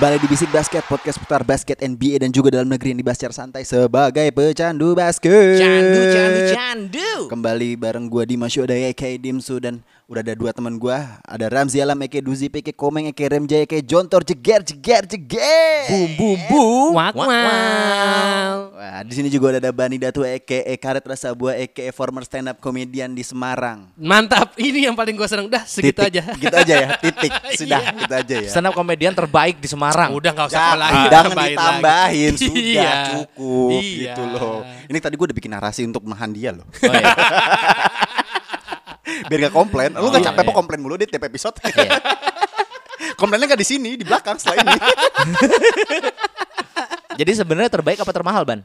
Kembali di Bisik Basket, podcast putar basket NBA dan juga dalam negeri yang dibahas secara santai sebagai pecandu basket. Candu, candu, candu. Kembali bareng gua Dimas Yodaya, Eka Dimsu dan udah ada dua teman gua, ada Ramzi Alam, Eke Duzi, Eke Komeng, Eke Remjaya, Eke Jontor, jeger, jeger, jeger. Boom, boom, boom. Wak, wow. Wah, di sini juga udah ada Bani Datu, Eke Karet Rasa Buah, Eke former stand up comedian di Semarang. Mantap, ini yang paling gue seneng. Udah segitu Titik. aja. Gitu aja ya, titik. Sudah, Iya. gitu aja ya. Stand up komedian terbaik di Semarang. Udah nggak usah lagi. jangan tambahin ditambahin lagi. sudah Iya. cukup Iya. gitu loh. Ini tadi gue udah bikin narasi untuk menahan dia loh. Oh, iya. Biar gak komplain. Lu gak capek iya. apa komplain mulu di tiap episode. Iya. Komplainnya gak di sini, di belakang setelah ini. Jadi sebenarnya terbaik apa termahal, Ban?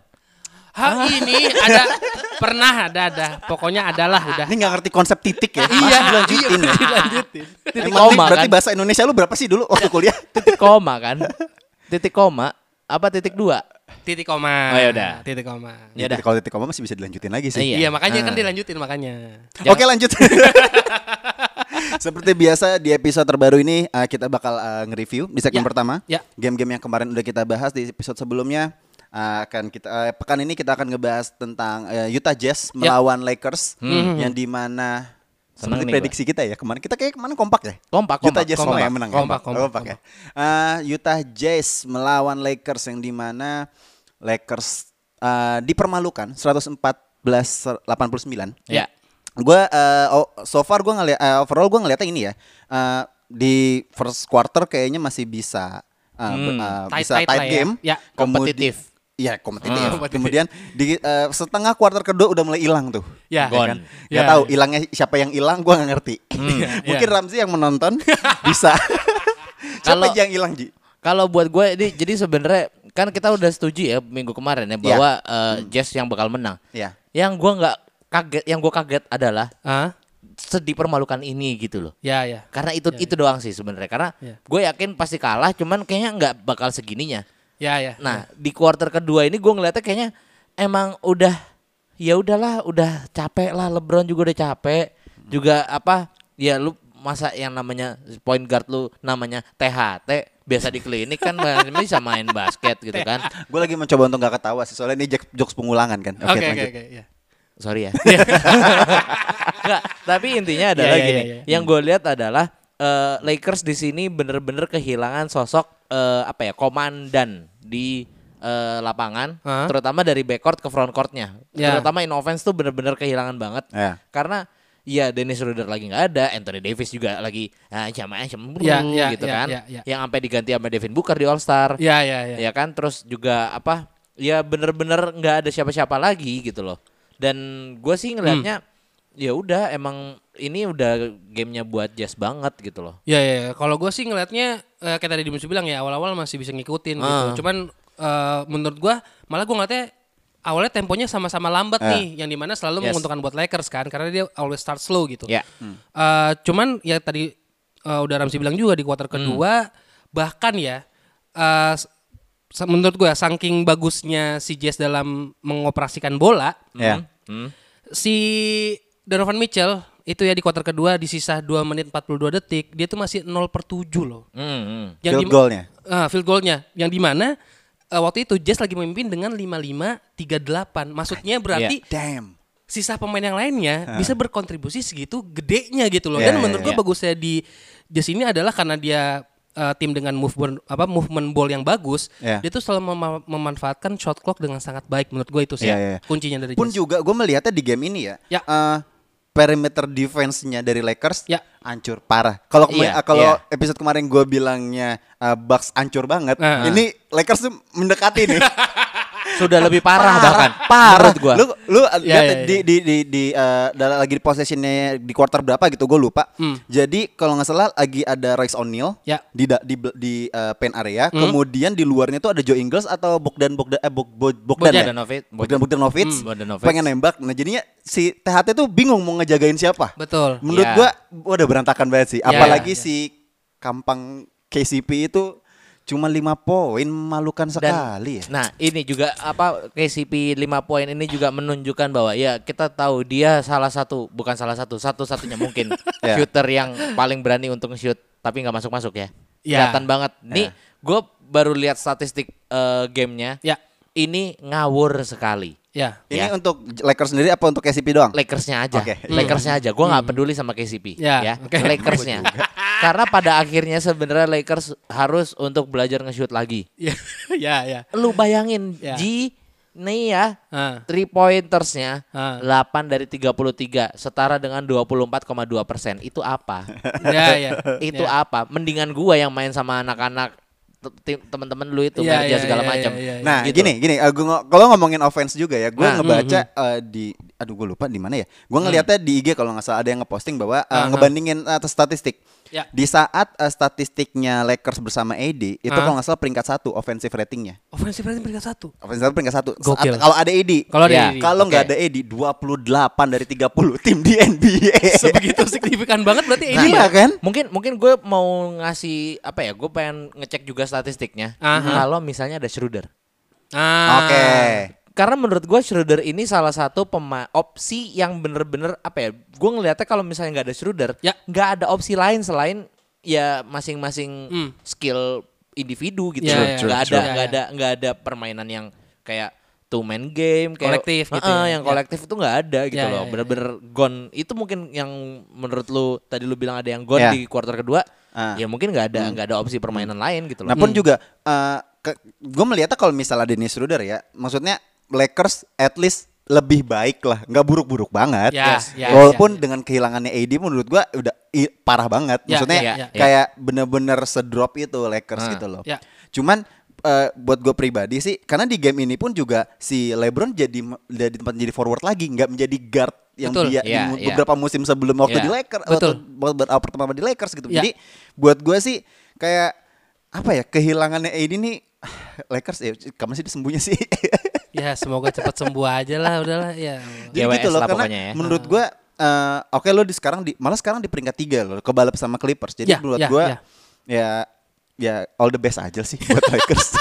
Hal ini ada pernah ada ada. Pokoknya adalah udah. ini gak ngerti konsep titik ya. Iya, dilanjutin ya. dilanjutin. Titik Emang koma berarti kan? bahasa Indonesia lu berapa sih dulu waktu kuliah? Titik koma kan? Titik koma apa titik dua? Titik koma. Oh, ya udah. Titik koma. Ya udah. Kalau titik koma masih bisa dilanjutin lagi sih. Iya. Iya, makanya kan Ah. dilanjutin makanya. Oke lanjut. Seperti biasa di episode terbaru ini uh, kita bakal uh, nge-review di segmen Ya, pertama. ya. Game-game yang kemarin udah kita bahas di episode sebelumnya. uh, akan kita uh, pekan ini kita akan ngebahas tentang uh, Utah Jazz Ya. melawan Lakers Hmm. yang di mana Seperti nih prediksi kita ya kemarin kita kayak kemarin kompak ya. Kompak, Utah kompak, Jazz kompak, yang menang ya? kompak, kompak, ya. Uh, Utah Jazz melawan Lakers yang di mana Lakers uh, dipermalukan 114 89 Ya. gue oh, so far gue ngeliat eh, overall gue ngeliatnya ini ya eh, di first quarter kayaknya masih bisa eh, Hmm. eh, Tight- bisa tight tight ya. game Ya. Kemudi- Kompetitif. Iya kompetitif. Ah. Kompetitif. Kemudian di eh, setengah quarter kedua udah mulai hilang tuh. Ya. Gone. Kan? Ya, Gak tahu ya. hilangnya siapa yang hilang gue nggak ngerti. Iya, Mungkin iya. Ramzi yang menonton bisa. siapa Kalau- yang hilang Ji? Kalau buat gue ini jadi sebenarnya kan kita udah setuju ya minggu kemarin ya bahwa eh, Jazz yang bakal menang. Ya. Yang gua nggak kaget, yang gua kaget adalah Ah, sedih permalukan ini gitu loh. ya ya. Karena itu itu doang sih sebenarnya. Karena Ya. gue yakin pasti kalah, cuman kayaknya nggak bakal segininya. Ya ya. Nah di kuarter kedua ini gue ngeliatnya kayaknya emang udah ya udahlah, udah capek lah. LeBron juga udah capek. Juga apa? Ya lu masa yang namanya point guard lu namanya THT biasa di klinik kan bisa main basket gitu kan. Gue lagi mencoba untuk gak ketawa sih soalnya ini jokes, pengulangan kan. Oke oke lanjut. oke. ya. Sorry ya. Nggak, tapi intinya adalah Iya, iya, gini. iya, iya. Yang gue lihat adalah eh, Lakers di sini bener-bener kehilangan sosok eh, apa ya komandan di eh, lapangan, Hah? terutama dari backcourt ke frontcourtnya. Ya. Terutama in offense tuh bener-bener kehilangan banget. Ya. Karena ya Dennis Schroeder lagi nggak ada, Anthony Davis juga lagi ah, jamaah cemburu Ya, ya, gitu ya, kan. ya, ya. Yang sampai diganti sama Devin Booker di All Star Ya ya ya. ya kan terus juga apa ya bener-bener nggak ada siapa-siapa lagi gitu loh dan gue sih ngelihatnya ya udah emang ini udah gamenya buat Jazz banget gitu loh Ya ya, ya. kalau gue sih ngelihatnya eh, kayak tadi Dimas bilang ya awal-awal masih bisa ngikutin gitu. Ah. Cuman eh, menurut gue malah gue ngeliatnya awalnya temponya sama-sama lambat Ah. nih, yang di mana selalu Yes. menguntungkan buat Lakers kan, karena dia always start slow gitu. ya Eh, cuman ya tadi eh, udah Ramsi bilang juga di kuarter kedua bahkan ya eh, s- menurut gue saking bagusnya si Jazz dalam mengoperasikan bola Ya. Hmm. si Donovan Mitchell itu ya di kuarter kedua di sisa 2 menit 42 detik dia tuh masih 0 per 7 loh. Hmm, hmm. Field di- goalnya. Ah, field goalnya yang di mana eh, waktu itu Jazz lagi memimpin dengan 55 38. Maksudnya berarti Damn. sisa pemain yang lainnya bisa berkontribusi segitu gedenya gitu loh. Iya, Dan iya, menurut gua iya. bagusnya di Jazz ini adalah karena dia eh, tim dengan movement apa movement ball yang bagus, Iya. dia tuh selalu mema- memanfaatkan shot clock dengan sangat baik menurut gue itu sih Iya, iya, iya. kuncinya dari Pun Jazz. juga gue melihatnya di game ini ya. Ya. eh, perimeter defense-nya dari Lakers Ya. hancur parah. Kalau kema- Iya, kalau iya. episode kemarin gue bilangnya eh, Bucks hancur banget, Ah. ini Lakers tuh mendekati nih. sudah lebih parah, bahkan parah. gua Lu lu lihat Iya, iya, di di di di eh, dalam lagi di possessionnya di quarter berapa gitu gue lupa. Hmm. Jadi kalau nggak salah lagi ada Royce O'Neal Ya. di di di eh, paint area, Hmm. kemudian di luarnya tuh ada Joe Ingles atau Bogdan Bogdan eh Bog, Bog- Bogdan ya? Bogdanovic. Bogdan Bogdanovic Hmm, pengen nembak. Nah jadinya si THT tuh bingung mau ngejagain siapa. Betul. Menurut Ya. gua udah berantakan banget sih. Ya, Apalagi ya. si Kampang KCP itu cuma lima poin memalukan sekali ya. Nah ini juga apa KCP 5 poin ini juga menunjukkan bahwa ya kita tahu dia salah satu bukan salah satu satu-satunya mungkin Ya. shooter yang paling berani untuk nge-shoot tapi nggak masuk-masuk ya. Ya. Kelihatan banget. Nih gue baru lihat statistik eh, gamenya. Ya. Ini ngawur sekali. Ya. Ini Ya. untuk Lakers sendiri apa untuk KCP doang? Lakersnya aja, Oke. Lakersnya aja. Gue nggak peduli sama KCP, Ya, ya. oke. Lakersnya. Karena pada akhirnya sebenarnya Lakers harus untuk belajar nge-shoot lagi. Ya. ya, ya. Lu bayangin, Ya. Ji, nih ya, Ah. three pointersnya Ah. 8 dari 33, setara dengan 24,2 persen. Itu apa? Ya, ya. itu Ya. apa? Mendingan gua yang main sama anak-anak teman-teman lu itu Iya, kerja iya, segala iya, macam. iya, iya. Nah, Gitu. gini, gini. eh, gua ngo- kalau ngomongin offense juga ya, gue Nah. ngebaca eh, di, aduh gue lupa di mana ya. Gue ngeliatnya di IG kalau nggak salah ada yang ngeposting bahwa eh, Aha. ngebandingin atas statistik. Ya. Di saat eh, statistiknya Lakers bersama AD itu Ah. kalau nggak salah peringkat satu offensive ratingnya. Offensive rating peringkat satu. Offensive rating peringkat satu. Gokil. Kalau ada AD. Kalau ada Ya. AD. Kalau nggak Oke. ada AD 28 dari 30 tim di NBA. Sebegitu signifikan banget berarti Nah, ini iya ya. kan? Mungkin mungkin gue mau ngasih apa ya? Gue pengen ngecek juga statistiknya. Aha. Kalau misalnya ada Schroeder. Ah. Oke. Karena menurut gue Schroeder ini salah satu pema opsi yang bener-bener apa ya? Gue ngelihatnya kalau misalnya nggak ada Schroeder, Ya. nggak ada opsi lain selain ya masing-masing Hmm. skill individu gitu. Ya, loh. ya, Nggak true, ada nggak ada nggak ada permainan yang kayak two man game kayak Kolektif gitu ya. yang Ya. kolektif itu nggak ada gitu Ya, loh. ya, ya, Bener-bener gone. Itu mungkin yang menurut lu tadi lu bilang ada yang gone Ya. di kuarter kedua. Ah. Ya mungkin nggak ada nggak ada opsi permainan lain gitu loh. Nah pun juga gue melihatnya kalau misalnya Dennis Schroeder ya, maksudnya Lakers at least lebih baik lah, nggak buruk-buruk banget. Ya, Yes. ya, Walaupun ya, ya. dengan kehilangannya AD menurut gua udah i- parah banget. Ya, Maksudnya ya, ya, ya. kayak bener-bener sedrop itu Lakers Ah. gitu loh. Ya. Cuman eh, buat gue pribadi sih, karena di game ini pun juga si LeBron jadi jadi tempat jadi forward lagi, nggak menjadi guard yang Betul. dia Ya, di beberapa musim sebelum waktu Ya. di Lakers Betul. atau pertama di Lakers gitu. Ya. Jadi buat gue sih kayak apa ya kehilangannya AD nih Lakers ya kapan sih disembuhnya sih? Ya semoga cepat sembuh aja lah udahlah ya. Jadi GWS gitu loh karena pokoknya ya. menurut gua eh, oke lo di sekarang di malah sekarang di peringkat tiga loh kebalap sama Clippers. Jadi Ya, menurut ya, gua ya. ya ya all the best aja sih buat Lakers.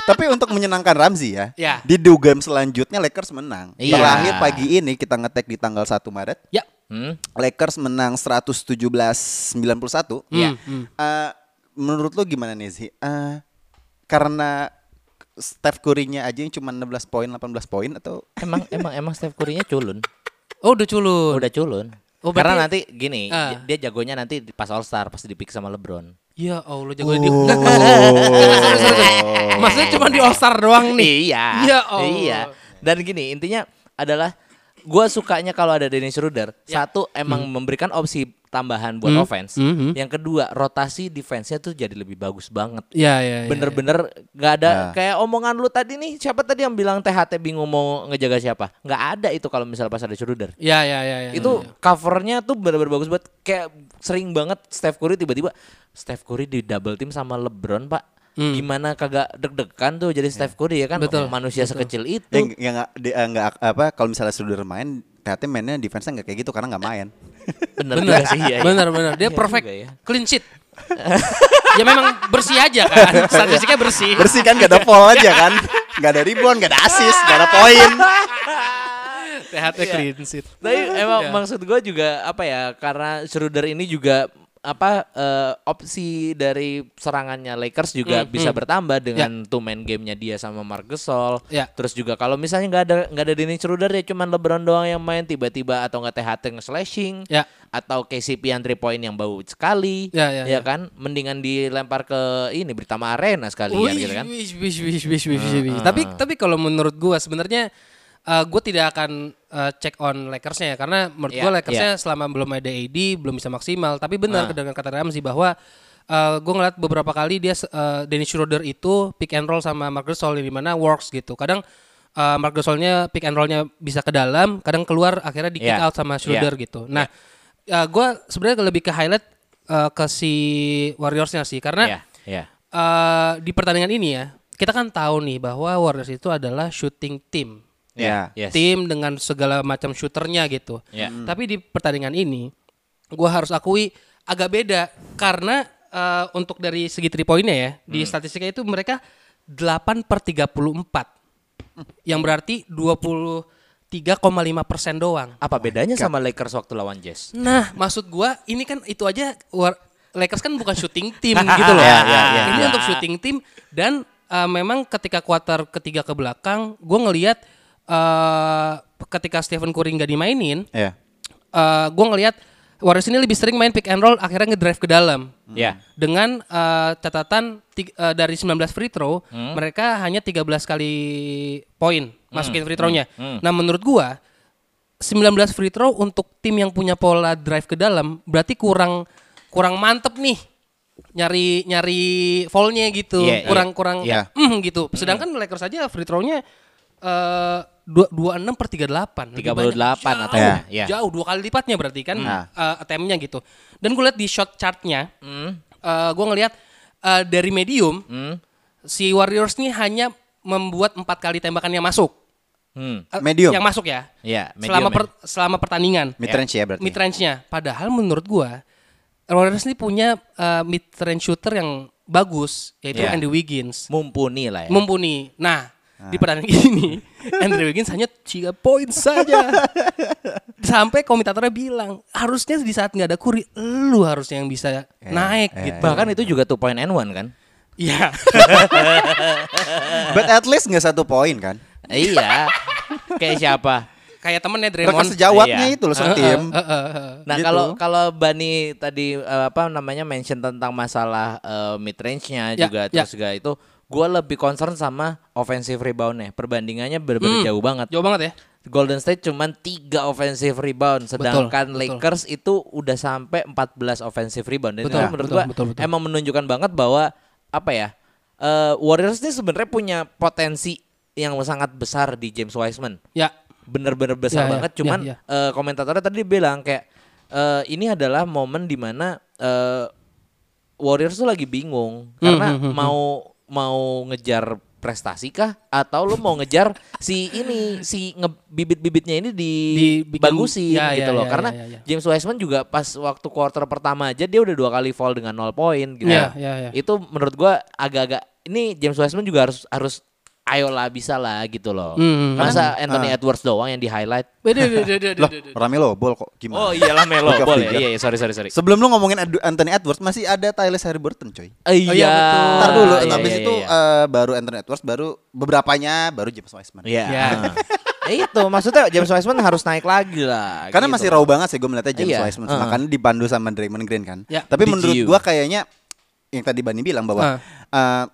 Tapi untuk menyenangkan Ramzi ya, Ya. di dua game selanjutnya Lakers menang. Iya. Terakhir pagi ini kita ngetek di tanggal 1 Maret, Ya. Hmm? Lakers menang 117-91. Hmm, Iya. hmm. Eh, menurut lo gimana nih sih? Eh, karena Steph Curry-nya aja yang cuma 16 poin, 18 poin atau Emang emang emang Steph Curry-nya culun. Oh udah culun. Udah culun. Oh, Karena berarti- nanti gini, Ah. dia jagonya nanti di- pas All Star pasti dipick sama LeBron. Ya Allah jago di. Nggak, nggak, sorry, sorry, sorry. Maksudnya cuma di All Star doang nih. Iya. Ya Allah. Iya. Dan gini, intinya adalah gua sukanya kalau ada Dennis Schroeder, Ya. satu emang memberikan opsi tambahan buat Hmm. offense. Hmm, hmm. Yang kedua, rotasi defense-nya tuh jadi lebih bagus banget. Ya ya. ya, Bener-bener nggak ada Ya. kayak omongan lu tadi nih siapa tadi yang bilang THT bingung mau ngejaga siapa nggak ada itu kalau misalnya pas ada Schroeder Ya ya ya. ya, itu ya. covernya tuh bener-bener bagus banget kayak sering banget Steph Curry tiba-tiba Steph Curry di double team sama LeBron pak Hmm. gimana kagak deg-degan tuh jadi Steph Curry ya kan Betul, manusia sekecil itu yang yang nggak eh, nggak apa kalau misalnya sudah main THT mainnya defense nggak kayak gitu karena nggak main. bener, Bener juga sih ya, ya. Bener bener. Dia Iya perfect ya. clean sheet. ya memang bersih aja kan. Statistiknya bersih. Bersih kan nggak ada foul aja kan, nggak ada rebound, nggak ada assist, nggak ada poin. THT clean sheet. Tapi emang Ya. maksud gue juga apa ya karena Schroeder ini juga apa eh, opsi dari serangannya Lakers juga Hmm, bisa hmm. bertambah dengan two man gamenya dia sama Marc Gasol. Ya. Terus juga kalau misalnya nggak ada nggak ada Dennis Schroeder ya cuman LeBron doang yang main tiba-tiba atau nggak THT nge-slashing Ya. atau KCP yang three point yang bau sekali. Ya, ya, ya. kan mendingan dilempar ke ini Britama Arena sekalian gitu kan. Wish, wish, wish, wish, wish, wish, wish. Tapi tapi kalau menurut gua sebenarnya uh, gue tidak akan uh, check on Lakersnya ya karena menurut Iya, gua Lakersnya selama belum ada AD belum bisa maksimal. Tapi benar Ah. dengan kata Ramzi bahwa uh, gue ngeliat beberapa kali dia uh, Dennis Schroeder itu pick and roll sama Marc Gasol di mana works gitu. Kadang uh, Marc Gasolnya pick and rollnya bisa ke dalam, kadang keluar akhirnya di kick Iya, out sama Schroeder iya, gitu. Nah, uh, gua sebenarnya lebih ke highlight uh, ke si Warriorsnya sih karena Iya, iya. eh di pertandingan ini ya, kita kan tahu nih bahwa Warriors itu adalah shooting team. Ya. Yes. Tim dengan segala macam shooternya gitu. Ya. Tapi di pertandingan ini, gua harus akui agak beda karena eh, untuk dari segi three pointnya ya, di statistiknya itu mereka 8 per 34. Yang berarti 23,5 persen doang. Apa bedanya sama Lakers waktu lawan Jazz? Nah, maksud gua ini kan itu aja war- Lakers kan bukan shooting team gitu loh. Iya, iya, iya, Ini iya. untuk shooting team dan uh, memang ketika kuarter ketiga ke belakang, gue ngelihat uh, ketika Stephen Curry nggak dimainin, Iya. uh, gue ngelihat Warriors ini lebih sering main pick and roll, akhirnya ngedrive ke dalam. Ya. Dengan uh, catatan ti- uh, dari 19 free throw, Hmm. mereka hanya 13 kali poin masukin free throw-nya. Hmm. Nah, menurut gua 19 free throw untuk tim yang punya pola drive ke dalam berarti kurang kurang mantep nih nyari nyari foul-nya gitu. Iya, iya. kurang kurang Iya. mm, gitu. Sedangkan Lakers aja free throw-nya eh dua dua enam per tiga delapan 38 atau Ya. ya. jauh dua kali lipatnya berarti kan eh, attempt-nya gitu dan gue lihat di shot chartnya Hmm. eh gue ngelihat eh, dari medium Hmm. si Warriors nih hanya membuat empat kali tembakan yang masuk Hmm. Medium. yang masuk ya Ya, medium selama ya. per- selama pertandingan Mid range ya berarti. mid range-nya padahal menurut gua Warriors ini punya eh, mid range shooter yang bagus yaitu Ya. Andy Wiggins Mumpuni lah ya. mumpuni nah di pertandingan ini Andrew Wiggins hanya 3 poin saja sampai komentatornya bilang harusnya di saat nggak ada Curry lu harusnya yang bisa naik gitu Bahkan itu juga two point and one kan? Iya. But at least nggak satu poin kan? iya. Kayak siapa? kayak temennya Rekan Draymond sejawatnya Iya. itu loh setim. Eh, eh, eh. Nah Gitu. kalau kalau Bani tadi eh, apa namanya mention tentang masalah mid range-nya Ya, juga ya. terus juga itu gue lebih concern sama offensive rebound-nya. Perbandingannya benar-benar Hmm. jauh banget. jauh banget ya Golden State cuman 3 offensive rebound sedangkan betul. Lakers itu udah sampai 14 offensive rebound. Dan Betul, itu menurut betul, gua betul, betul. emang menunjukkan banget bahwa apa ya? eh, Warriors ini sebenarnya punya potensi yang sangat besar di James Wiseman ya bener-bener besar Ya, ya, banget. ya, Cuman ya. eh, komentatornya tadi bilang kayak eh, ini adalah momen di mana eh, Warriors tuh lagi bingung Hmm, karena hmm, hmm, mau mau ngejar prestasi kah atau lu mau ngejar si ini si nge- bibit-bibitnya ini Dibikin- dibagusin ya, gitu ya, loh ya, karena ya, ya. James Wiseman juga pas waktu quarter pertama aja dia udah dua kali fall dengan 0 poin gitu Ya, ya, ya. itu menurut gua agak-agak ini James Wiseman juga harus harus ayolah bisa lah gitu loh Hmm, hmm, masa Anthony Ah. Edwards doang yang di highlight Beda, beda, beda, beda, Loh. Ramelo bol kok gimana? Oh iyalah Melo boleh. oke. Iya, iya, sorry sorry sorry. Sebelum lu ngomongin Ad- Anthony Edwards masih ada Tyler Haliburton coy. Oh, iya. iya, betul. Ntar dulu, Iya, habis iya, itu iya. eh, baru Anthony Edwards, baru beberapanya baru James Wiseman. Iya. Iya. Ah. Eh, itu maksudnya James Wiseman harus naik lagi lah. Karena gitu. masih raw banget sih gue melihatnya James Iya, Wiseman. uh-uh. Makanya dipandu sama Draymond Green kan. Ya, Tapi did menurut gua kayaknya yang tadi Bani bilang bahwa eh,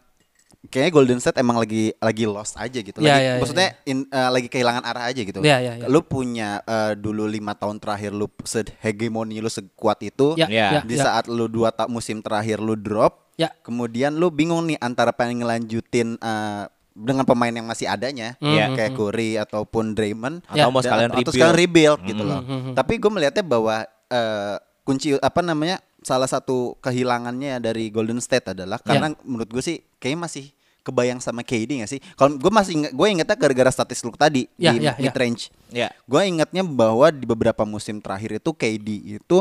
kayaknya Golden State emang lagi lagi lost aja gitu. Ya, Lagi, ya, ya, maksudnya in- eh, lagi kehilangan arah aja gitu. Ya, ya, ya. Lu punya eh, dulu lima tahun terakhir lu hegemoni lu sekuat itu. Ya, Ya. ya, Di ya. saat lu dua ta- musim terakhir lu drop, Ya. kemudian lu bingung nih antara pengen ngelanjutin eh, dengan pemain yang masih adanya, Iya. kayak Curry ataupun Draymond, Atau mau sekalian atau rebuild. sekalian rebuild gitu loh. Mhm. Tapi gue melihatnya bahwa eh, kunci apa namanya salah satu kehilangannya dari Golden State adalah karena menurut gue sih kayaknya masih kebayang sama KD gak sih? Kalau gue masih ingat, gue ingetnya gara-gara statistik tadi Ya, di ya, ya. mid range. Ya. Gue ingatnya bahwa di beberapa musim terakhir itu KD itu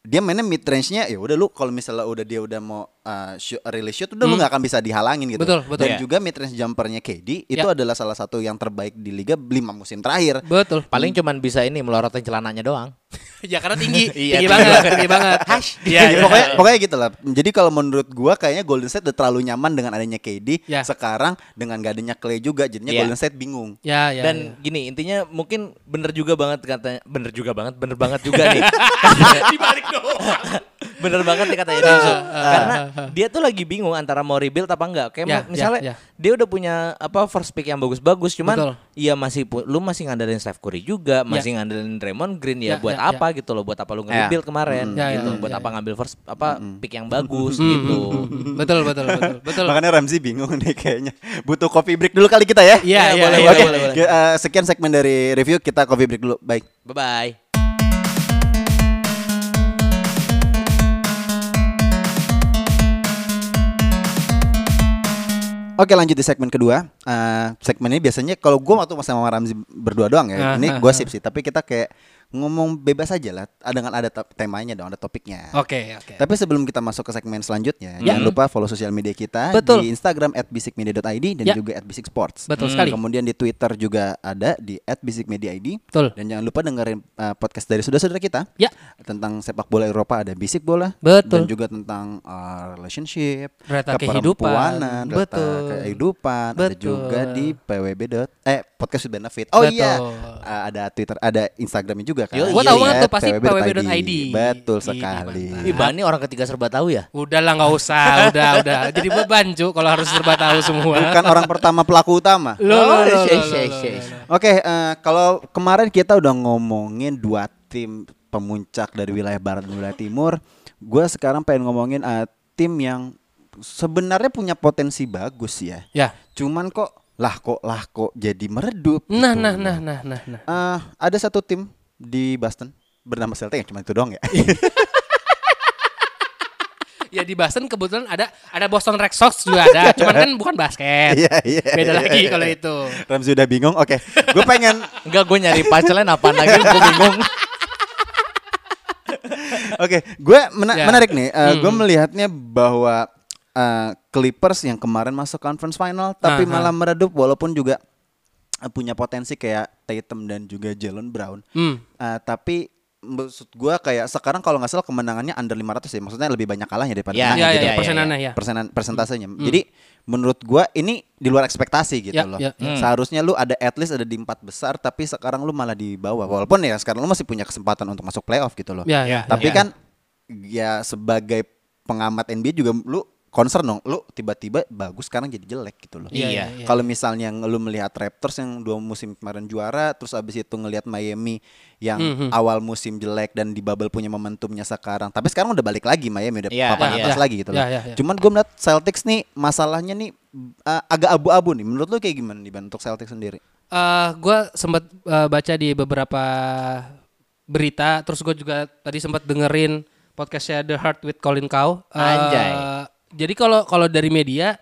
dia mainnya mid range-nya ya udah lu kalau misalnya udah dia udah mau uh, shoot, release shoot udah lu nggak akan bisa dihalangin gitu. Hmm. Betul, betul. Dan Ya. juga mid range jumpernya KD itu Ya. adalah salah satu yang terbaik di liga lima musim terakhir. Betul. Paling cuman bisa ini melorotin celananya doang. ya karena tinggi, Iya, tinggi tinggi banget, tinggi banget. Hash. Ya, pokoknya pokoknya gitu lah. Jadi kalau menurut gua kayaknya Golden State udah terlalu nyaman dengan adanya KD. Ya. Sekarang dengan gak adanya Clay juga jadinya Ya. Golden State bingung. Ya, ya. Dan gini intinya mungkin bener juga banget katanya bener juga banget bener banget juga nih dibalik doang. Bener banget nih katanya Dimsu. karena dia tuh lagi bingung antara mau rebuild apa enggak kayak Ya, misalnya ya, ya. dia udah punya apa first pick yang bagus-bagus cuman Betul. iya masih lu masih ngandelin Steph Curry juga masih ngandelin Draymond Green ya, Ya, buat ya, apa gitu loh buat apa lu nge-rebuild kemarin Ya, ya, gitu ya, buat ya, apa ya. ngambil first apa pick yang bagus Hmm, gitu hmm, hmm. Betul, betul, betul, betul. Makanya Ramzi bingung nih kayaknya. Butuh coffee break dulu kali kita ya. Iya, iya, boleh, iya, boleh, Oke, boleh, boleh. ke- eh, sekian segmen dari review kita coffee break dulu. Baik. bye bye Oke lanjut di segmen kedua. Eh segmen ini biasanya kalau gue waktu sama Ramzi berdua doang ya. Ah, ini ah, gosip sih. Tapi kita kayak ngomong bebas aja lah, ah, dengan ada temanya dong, ada topiknya. Oke, oke. Tapi sebelum kita masuk ke segmen selanjutnya, jangan lupa follow sosial media kita Betul. di Instagram @bisikmedia.id dan Ya. juga @bisiksports. Betul sekali. Kemudian di Twitter juga ada di @bisikmedia.id. Betul. Dan jangan lupa dengerin uh, podcast dari saudara-saudara kita Ya. tentang sepak bola Eropa ada Bisik Bola Betul. dan juga tentang uh, relationship, Reta keperempuanan, kehidupan. reta Betul. kehidupan, ada Betul. juga di PWB. eh podcast benefit. Oh iya, Betul. Uh, ada Twitter, ada Instagramnya juga kan. Yo, Gua iya, tahu banget tuh pasti PWB.id. Betul sekali. Ih, Bani orang ketiga serba tahu ya? Udah lah nggak usah, udah udah. Jadi beban Ju kalau harus serba tahu semua. Bukan orang pertama pelaku utama. Loh. Oke, eh, kalau kemarin kita udah ngomongin dua tim pemuncak dari wilayah barat dan wilayah timur, gue sekarang pengen ngomongin eh, tim yang sebenarnya punya potensi bagus ya. Ya. Cuman kok lah kok lah kok jadi meredup. Nah, gitu. nah, nah, nah, nah, nah. Eh, ada satu tim di Boston bernama Celtic yang cuma itu doang ya. Ya di Boston kebetulan ada ada Boston Red Sox juga ada, cuman kan bukan basket. Iya, iya. Beda lagi kalau itu. Ramzi udah bingung. Oke, gue pengen Enggak, gue nyari punchline apa lagi gue bingung. Oke, gue mena- Ya. menarik nih. Hmm. Gue melihatnya bahwa uh, Clippers yang kemarin masuk conference final, tapi Aha. malah meredup walaupun juga uh, punya potensi kayak Tatum dan juga Jalen Brown. Hmm. Uh, tapi maksud gue kayak sekarang kalau nggak salah kemenangannya under 500 ya, maksudnya lebih banyak kalahnya daripada Ya, menangnya Ya, gitu ya, ya, ya, ya. persenan persentasenya. Jadi menurut gua ini di luar ekspektasi gitu Ya, loh. ya, ya. Seharusnya lu ada at least ada di empat besar tapi sekarang lu malah di bawah. Walaupun ya sekarang lu masih punya kesempatan untuk masuk playoff gitu loh. Ya, ya. Tapi ya. kan ya sebagai pengamat NBA juga lu concern dong, lu tiba-tiba bagus sekarang jadi jelek gitu loh. Iya, Iya. iya. Kalau misalnya lu melihat Raptors yang dua musim kemarin juara, terus abis itu ngelihat Miami yang Mhm. awal musim jelek dan di bubble punya momentumnya sekarang. Tapi sekarang udah balik lagi Miami udah Iya, papan iya. atas lagi gitu loh. Iya, iya, iya. Cuman gue melihat Celtics nih masalahnya nih uh, agak abu-abu nih. Menurut lu kayak gimana nih Ban untuk Celtics sendiri? Eh, gue sempat eh, baca di beberapa berita, terus gue juga tadi sempat dengerin podcastnya The Heart with Colin Cow. Eh, Anjay. Jadi kalau kalau dari media,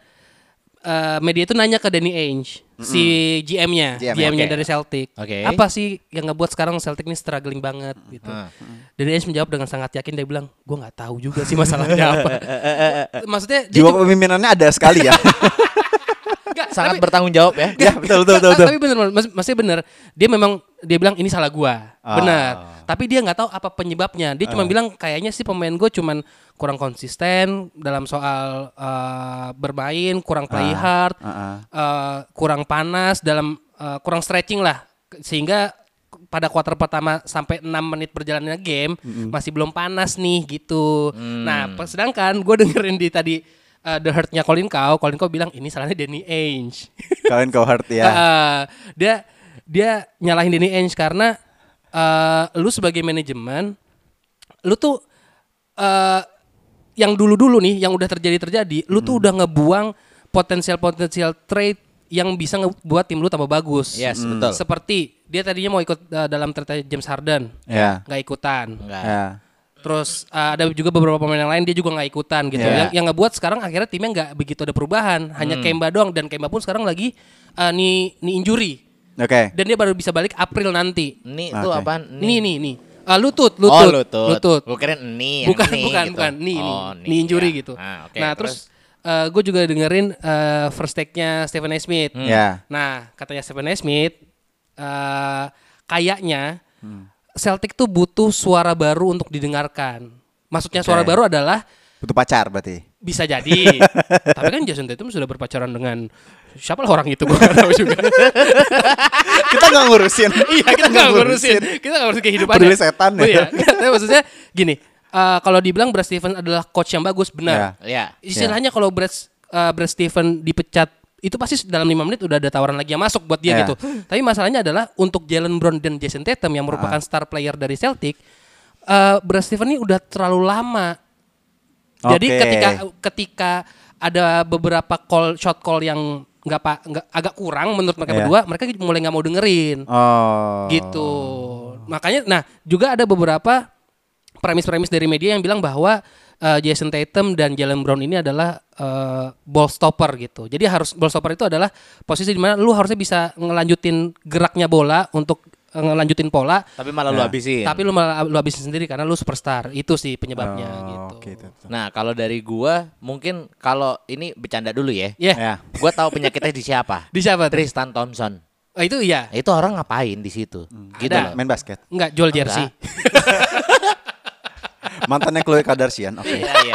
eh, media itu nanya ke Danny Ainge, si GM-nya, GM, GM-nya oke. dari Celtic. Oke. Apa sih yang ngebuat sekarang Celtic ini struggling banget gitu? Hmm. Danny Ainge menjawab dengan sangat yakin dia bilang, gue nggak tahu juga sih masalahnya apa. Maksudnya Jiwa kepemimpinannya ada sekali ya. Sangat tapi- bertanggung jawab ya. ya betul betul betul. betul. Tapi bener, mas, masih bener. Dia memang dia bilang ini salah gua, Ah. benar. Tapi dia nggak tahu apa penyebabnya. Dia cuma bilang kayaknya sih pemain gue cuman kurang konsisten dalam soal eh, bermain, kurang play hard, ah, ah. eh, kurang panas dalam eh, kurang stretching lah, sehingga pada kuarter pertama sampai 6 menit perjalanannya game masih belum panas nih gitu. Nah, pas- sedangkan gue dengerin di tadi eh, The Hurt-nya Colin Cow, Colin Cow bilang ini salahnya Danny Ainge. Kalian kau hurt ya. Uh, dia dia nyalahin Danny Ainge karena uh, lu sebagai manajemen lu tuh uh, yang dulu-dulu nih yang udah terjadi-terjadi lu tuh udah ngebuang potensial-potensial trade yang bisa ngebuat tim lu tambah bagus. Yes, betul. Seperti dia tadinya mau ikut uh, dalam trade James Harden, Ya. nggak ikutan. Enggak. Ya. Terus uh, ada juga beberapa pemain yang lain dia juga nggak ikutan gitu. Iya. Yang, yang ngebuat sekarang akhirnya timnya nggak begitu ada perubahan, hanya Kemba doang dan Kemba pun sekarang lagi uh, nih nih injury Oke. dan dia baru bisa balik April nanti. Ini Oke. tuh apaan? Ini nih nih. Uh, lutut, Oh, lutut, lutut. lutut. Gue ini yang Bukan, ini bukan, gitu. bukan. Nih, nih, Oh, nih injury ya. gitu. Ah, oke, nah, terus, gue juga dengerin uh, first take-nya Stephen A. Smith. Ya. Nah, katanya Stephen A. Smith, eh, kayaknya Hmm. Celtic tuh butuh suara baru untuk didengarkan. Maksudnya suara baru adalah Butuh pacar berarti. bisa jadi. Tapi kan Jason Tatum sudah berpacaran dengan siapa lah orang itu gue gak tahu juga. Kita nggak ngurusin. iya kita nggak ngurusin, kita nggak ngurusin kehidupan. Peduli setan ya. Oh, iya. Tapi maksudnya gini, eh, kalau dibilang Brad Stevens adalah coach yang bagus, benar. Ya. Istilahnya kalau Brad eh, Brad Stevens dipecat itu pasti dalam lima menit udah ada tawaran lagi yang masuk buat dia Ya. gitu. Tapi masalahnya adalah untuk Jalen Brown dan Jason Tatum yang merupakan star player dari Celtic, eh Brad Stevens ini udah terlalu lama. Jadi Oke. ketika ketika ada beberapa call shot call yang nggak pak nggak agak kurang menurut mereka Iya. berdua, mereka mulai nggak mau dengerin Oh. gitu. Makanya nah juga ada beberapa premis-premis dari media yang bilang bahwa uh, Jason Tatum dan Jalen Brown ini adalah uh, ball stopper gitu. Jadi harus ball stopper itu adalah posisi di mana lu harusnya bisa ngelanjutin geraknya bola untuk eh, ngelanjutin pola, Tapi malah lu Ya. habisin. tapi lu malah lu habisin sendiri karena lu superstar. Itu sih penyebabnya Oh, gitu. tuh. Nah, kalau dari gua mungkin kalau ini bercanda dulu ya. Ya, Ya. Gua tahu penyakitnya di siapa? di siapa? Tris? Tristan Thompson. Oh, itu iya. Itu orang ngapain di situ? Gitu Ada. loh. Main basket. Enggak jual jersey. Mantannya Khloe Kardashian. Oke. Iya, iya.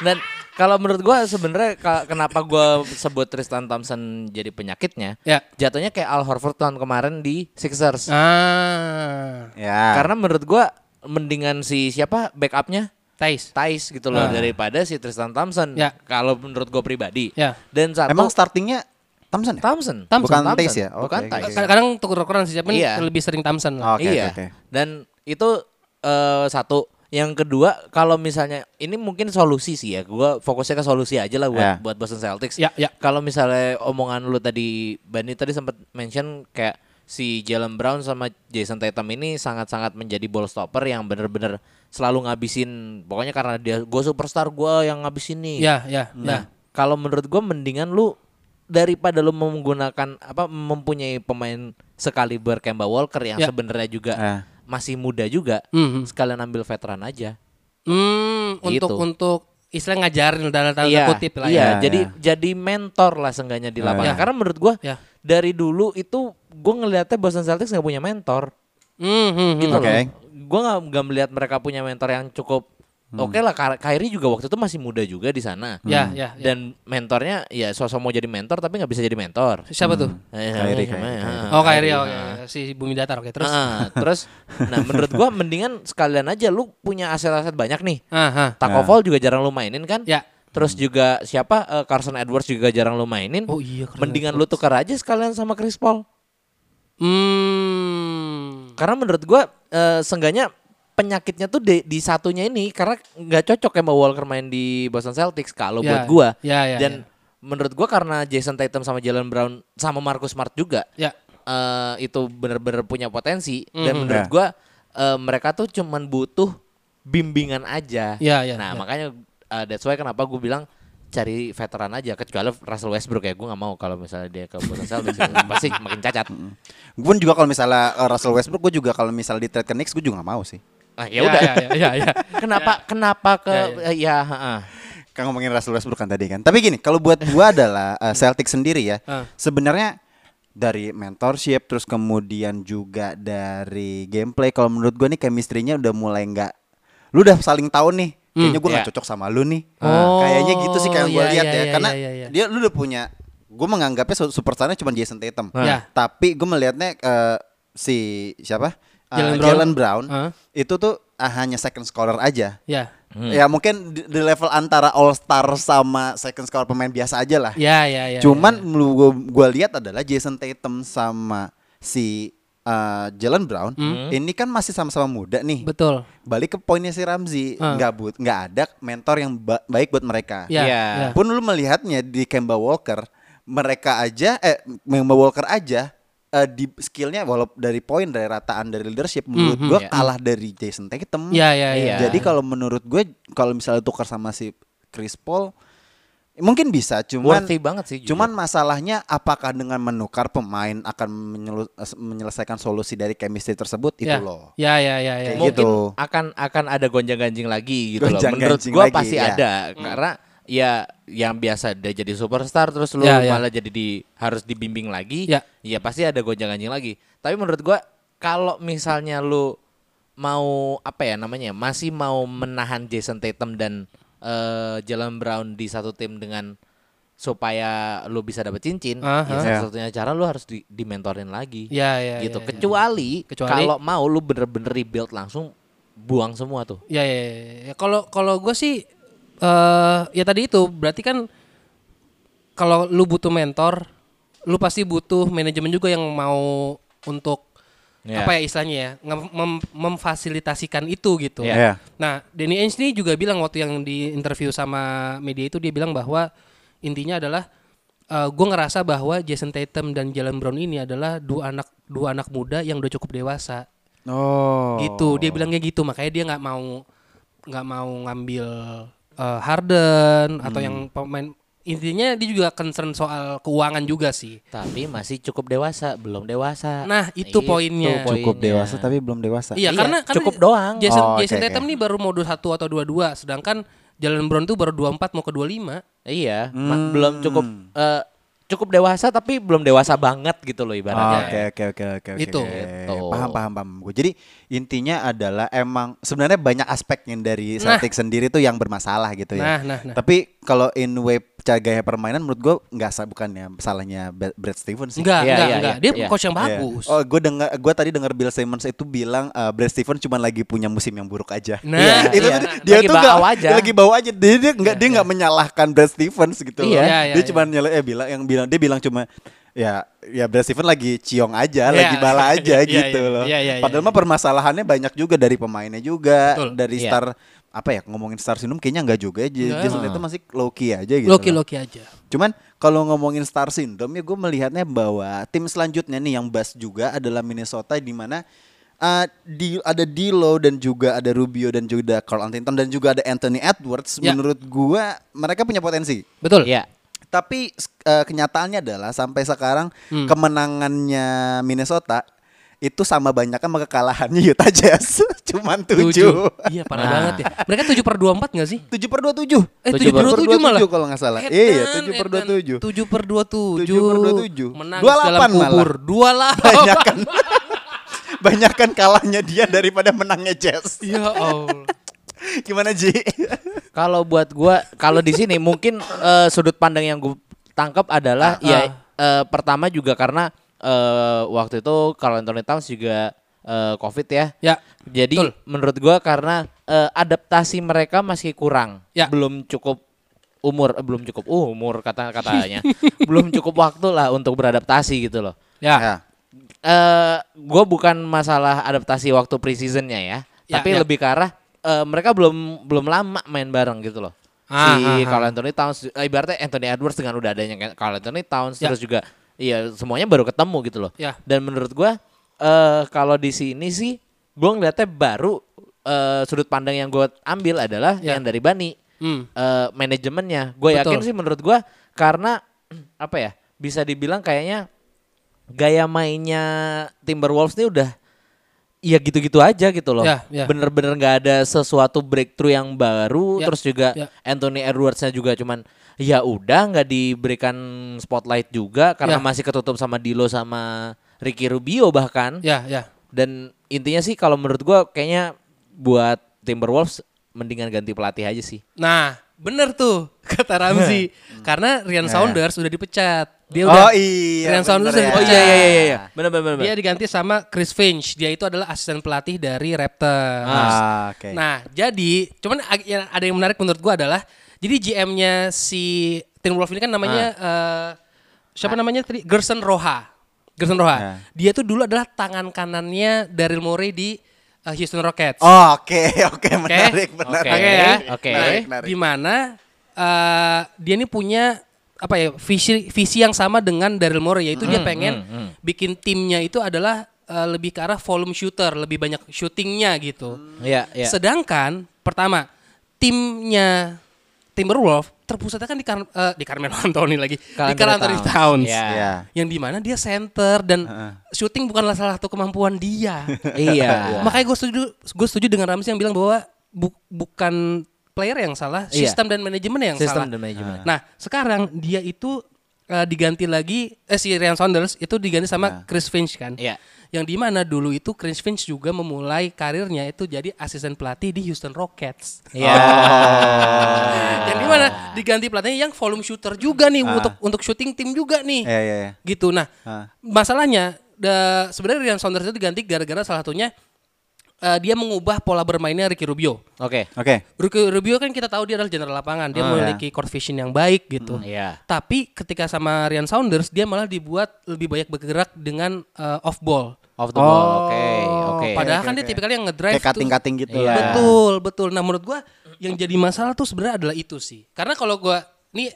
Dan kalau menurut gua sebenarnya kenapa gua sebut Tristan Thompson jadi penyakitnya? Ya. Jatuhnya kayak Al Horford tahun kemarin di Sixers. Ah, Ya. Karena menurut gua mendingan si siapa backupnya Tais. Thais gitu loh Ah. daripada si Tristan Thompson. Ya. Kalau menurut gue pribadi. Ya. Dan satu Emang startingnya Thompson ya? Thompson. Thompson. Bukan Thais ya? Bukan Oke, Thais. oke. Kadang-kadang tuker-tukeran sih, tapi Iya. lebih sering Thompson lah. Oke, iya. oke, oke. Dan itu eh, satu. Yang kedua, kalau misalnya ini mungkin solusi sih ya. Gua fokusnya ke solusi aja lah buat Ya. buat Boston Celtics. Ya, ya. Kalau misalnya omongan lu tadi Bani tadi sempat mention kayak si Jalen Brown sama Jason Tatum ini sangat-sangat menjadi ball stopper yang bener-bener selalu ngabisin pokoknya karena dia gue superstar gue yang ngabisin nih. Ya, ya, Nah, kalau menurut gue mendingan lu daripada lu menggunakan apa mempunyai pemain sekaliber Kemba Walker yang Ya. sebenarnya juga Ah. Masih muda juga, Mhm. sekalian ambil veteran aja. Untuk Gitu. untuk istilah ngajarin dalam tanda iya, kutip lah iya, ya. jadi Ya. jadi mentor lah seenggaknya di Ya. lapangan. Ya. Karena menurut gua ya. dari dulu itu gue ngelihatnya Boston Celtics nggak punya mentor Hmm, hmm, hmm. gitu Oke. loh. Gue nggak nggak melihat mereka punya mentor yang cukup oke lah. Ka- Kyrie juga waktu itu masih muda juga di sana. Ya, ya, ya. Dan mentornya ya sosok mau jadi mentor tapi nggak bisa jadi mentor. Siapa tuh? Eh, Kyrie, Kyrie, ah, Kyrie. Oh, Kyrie, Kyrie, oke. ah. Si Bumi Datar, oke. Terus? Ah, terus nah menurut gua mendingan sekalian aja lu punya aset-aset banyak nih. Fall juga jarang lu mainin kan? Ya. Terus juga siapa eh, Carson Edwards juga jarang lu mainin. Oh iya, Carson Mendingan lu tukar aja sekalian sama Chris Paul. Hmm. Karena menurut gua eh, seenggaknya penyakitnya tuh di, di satunya ini karena nggak cocok ya mau Walker main di Boston Celtics kalau Ya, buat gua. ya, ya, Dan menurut gua karena Jason Tatum sama Jalen Brown sama Marcus Smart juga Ya. eh, itu bener-bener punya potensi dan Mhm. menurut Ya. gua eh, mereka tuh cuman butuh bimbingan aja. Ya, ya, nah ya. makanya eh, that's why kenapa gue bilang cari veteran aja kecuali Russell Westbrook ya gue nggak mau kalau misalnya dia ke Boston Celtics pasti makin cacat. Gue pun juga kalau misalnya uh, Russell Westbrook, gue juga kalau misalnya di trade ke Knicks, gue juga gak mau sih. Nah, ya udah. Ya, ya, ya, ya. Kenapa kenapa ke Ya, eh, ya, heeh. Kan ngomongin Russell Westbrook kan tadi kan. Tapi gini, kalau buat gue adalah uh, Celtic sendiri ya, Ah. sebenarnya dari mentorship terus kemudian juga dari gameplay kalau menurut gue nih chemistry-nya udah mulai nggak lu udah saling tahu nih kayaknya gue nggak iya. cocok sama lu nih Oh, kayaknya gitu sih kayak gue iya, lihat iya, ya iya, karena iya, iya. dia lu udah punya gue menganggapnya su- superstarnya cuma Jason Tatum Ya. tapi gue melihatnya eh, si siapa Eh, Jalen Brown. Jalen Brown Ah. itu tuh ah, hanya second scorer aja Ya. ya mungkin di, di level antara all star sama second scorer pemain biasa aja lah Ya, ya, ya. Cuman ya, lu gua, gua lihat adalah Jason Tatum sama si uh, Jalen Brown Hmm. ini kan masih sama-sama muda nih. Betul. Balik ke poinnya si Ramzi, Ah. nggak but nggak ada mentor yang ba- baik buat mereka. Ya, Iya. ya. Pun lu melihatnya di Kemba Walker, mereka aja eh Kemba Walker aja eh, di skillnya walau dari poin dari rataan dari leadership menurut Mhm. gua Ya. kalah dari Jason Tatum. Ya, ya, ya. Iya. Jadi kalau menurut gue kalau misalnya tukar sama si Chris Paul mungkin bisa cuman Worthy banget sih. jujur. Cuman masalahnya apakah dengan menukar pemain akan menyelu- menyelesaikan solusi dari chemistry tersebut itu ya. loh. Ya, ya, ya, ya. Kayak mungkin gitu. akan akan ada gonjang-ganjing lagi gitu loh. Gonjang-ganjing Menurut gua lagi, pasti ya. ada karena ya yang biasa dia jadi superstar terus lu Ya, ya. malah jadi di harus dibimbing lagi. Ya. Ya pasti ada gonjang-ganjing lagi. Tapi menurut gua kalau misalnya lu mau apa ya namanya masih mau menahan Jason Tatum dan eh, Jalen Brown di satu tim dengan supaya lu bisa dapet cincin, Aha. ya satu-satunya cara lu harus di, dimentorin lagi Ya, ya, gitu. ya, ya. Kecuali, Kecuali- kalau mau lu bener-bener rebuild langsung buang semua tuh. Ya, ya, ya, ya. Kalau kalau gue sih eh ya tadi itu berarti kan kalau lu butuh mentor, lu pasti butuh manajemen juga yang mau untuk Ya. apa ya istilahnya ya, mem- memfasilitasikan itu gitu. Ya. Ya. Nah, Danny Ainge ini juga bilang waktu yang di interview sama media itu dia bilang bahwa intinya adalah gue ngerasa bahwa Jason Tatum dan Jalen Brown ini adalah dua anak dua anak muda yang udah cukup dewasa Oh. gitu dia bilangnya gitu makanya dia nggak mau nggak mau ngambil eh, Harden atau yang pemain intinya dia juga concern soal keuangan juga sih. Tapi masih cukup dewasa, belum dewasa. Nah, itu poinnya. Cukup poinnya. dewasa tapi belum dewasa. Iya, Iya, karena kan cukup doang. Jason Oh, Jason oke. Tatum nih baru mau 21 atau 22, sedangkan Jalen Brown tuh baru 24 mau ke 25. Iya, ma- belum cukup eh, cukup dewasa tapi belum dewasa banget gitu loh Oh, ibaratnya. Oke oke oke oke oke. Itu. Gitu. Paham paham paham. Gue jadi intinya adalah emang sebenarnya banyak aspeknya dari Nah. Celtics sendiri tuh yang bermasalah gitu ya. Nah, nah, nah. Tapi kalau in way gaya permainan menurut gue nggak sa bukannya salahnya Brad Stevens sih. Enggak, Iya, enggak, iya, enggak. iya. Dia Iya. coach yang Iya. bagus. Oh, gue dengar, gue tadi dengar Bill Simmons itu bilang uh, Brad Stevens cuma lagi punya musim yang buruk aja. Nah, Iya, itu tuh dia Lagi tuh bau aja. dia lagi bau aja. Dia dia nggak dia nggak menyalahkan Brad Stevens gitu. Iya. loh. Iya, iya, dia iya. cuma nyala eh bilang yang bilang dia bilang cuma ya ya Brad Stevens lagi ciong aja, Iya. lagi bala aja Iya, gitu iya, loh. iya, iya, Padahal iya. mah permasalahannya banyak juga dari pemainnya juga, Betul. dari Iya. star apa ya ngomongin star syndrome kayaknya enggak juga ya. Nggak. Jason itu masih low key aja gitu. Loki loh. Loki aja. Cuman kalau ngomongin Star Syndrome ya gue melihatnya bahwa tim selanjutnya nih yang bas juga adalah Minnesota di mana uh, di ada D'Lo dan juga ada Rubio dan juga Carl Anthony dan juga ada Anthony Edwards. Ya. Menurut gua mereka punya potensi. Betul. Iya. Tapi uh, kenyataannya adalah sampai sekarang Hmm. kemenangannya Minnesota itu sama banyak sama kekalahannya Utah Jazz. Cuman Tujuh. tujuh. Iya, parah Nah. banget ya. Mereka 7 per 24 gak sih? Tujuh per dua tujuh. Eh, Tujuh 7 per 27 malah. kalau nggak salah. Edan, Iya, tujuh per dua edan. tujuh. 7 per 27. 7 per 27. Menang 28 dalam malah. kubur. 28. banyak kan banyak kan kalahnya dia daripada menangnya Jazz. Ya Allah. Gimana Ji? Kalau buat gua kalau di sini mungkin eh, sudut pandang yang gue tangkap adalah Ah, ya eh, pertama juga karena eh, waktu itu kalau Anthony Towns juga eh, Covid ya. Ya. Jadi betul. menurut gua karena eh, adaptasi mereka masih kurang, Ya. belum cukup umur, eh, belum cukup uh, umur kata katanya, belum cukup waktu lah untuk beradaptasi gitu loh. Ya. eh gue bukan masalah adaptasi waktu preseasonnya ya, Ya, tapi ya. lebih ke arah eh, mereka belum belum lama main bareng gitu loh. Ah, si ah, ah. Carl Anthony Towns, eh, ibaratnya Anthony Edwards dengan udah adanya Carl Anthony Towns, Ya. terus juga iya semuanya baru ketemu gitu loh. Ya. Dan menurut gue eh kalau di sini sih gue ngeliatnya baru eh, sudut pandang yang gue ambil adalah Ya. yang dari Bani Hmm. eh, manajemennya. Gue yakin sih menurut gue karena apa ya bisa dibilang kayaknya gaya mainnya Timberwolves ini udah ya gitu-gitu aja gitu loh. Ya, ya. Bener-bener nggak ada sesuatu breakthrough yang baru. Ya, Terus juga ya. Anthony Edwardsnya juga cuman ya udah nggak diberikan spotlight juga karena Ya. masih ketutup sama Dilo sama Ricky Rubio bahkan. Ya, ya. Dan intinya sih kalau menurut gua kayaknya buat Timberwolves mendingan ganti pelatih aja sih. Nah, bener tuh kata Ramzi. Karena Rian Saunders udah dipecat. Dia oh udah iya. Bener udah ya. Oh iya iya iya iya. Benar benar benar. dia diganti sama Chris Finch. Dia itu adalah asisten pelatih dari Raptors. Ah, oke. Nah, jadi cuman yang ada yang menarik menurut gua adalah jadi GM-nya si Timberwolves ini kan namanya eh, siapa namanya tadi? Gerson Roha. Gerson Roha. Ya. Dia tuh dulu adalah tangan kanannya Daryl Morey di eh, Houston Rockets. Oh, oke oke menarik menarik. Oke ya. Oke. Nah, menarik. di mana eh, dia ini punya apa ya visi visi yang sama dengan Daryl Morey yaitu dia pengen hmm, hmm. bikin timnya itu adalah eh, lebih ke arah volume shooter, lebih banyak shootingnya gitu. Iya iya. Sedangkan pertama timnya Timberwolves terpusatnya kan di Car- eh, di Carmelo Anthony lagi, Carl di Carl Anthony Towns. Towns. Iya. Iya. Yang di mana dia center dan Heeh. shooting bukanlah salah satu kemampuan dia. Iya. Makanya gue setuju, gue setuju dengan Ramzi yang bilang bahwa bu- bukan player yang salah, Iya. sistem dan manajemen yang Sistem salah. dan manajemen. Nah, sekarang dia itu eh, diganti lagi, eh si Ryan Saunders itu diganti sama Chris Finch kan. Iya. Yang di mana dulu itu Chris Finch juga memulai karirnya itu jadi asisten pelatih di Houston Rockets. Iya. Yang di mana diganti pelatihnya yang volume shooter juga nih Ah. untuk untuk shooting tim juga nih. Iya iya iya. Gitu. Nah, Ah. masalahnya sebenarnya Ryan Saunders itu diganti gara-gara salah satunya eh, dia mengubah pola bermainnya Ricky Rubio. Oke. Oke. Ricky Rubio kan kita tahu dia adalah general lapangan, dia Ah, memiliki court vision yang baik gitu. Iya. Tapi ketika sama Ryan Saunders dia malah dibuat lebih banyak bergerak dengan eh, off ball. Off the ball. Oh, Oke. Oke. Padahal oke, kan dia oke. tipikal yang ngedrive Kayak cutting-cutting gitu Iya. lah. Betul, betul. Nah, menurut gua yang jadi masalah tuh sebenarnya adalah itu sih. Karena kalau gua ini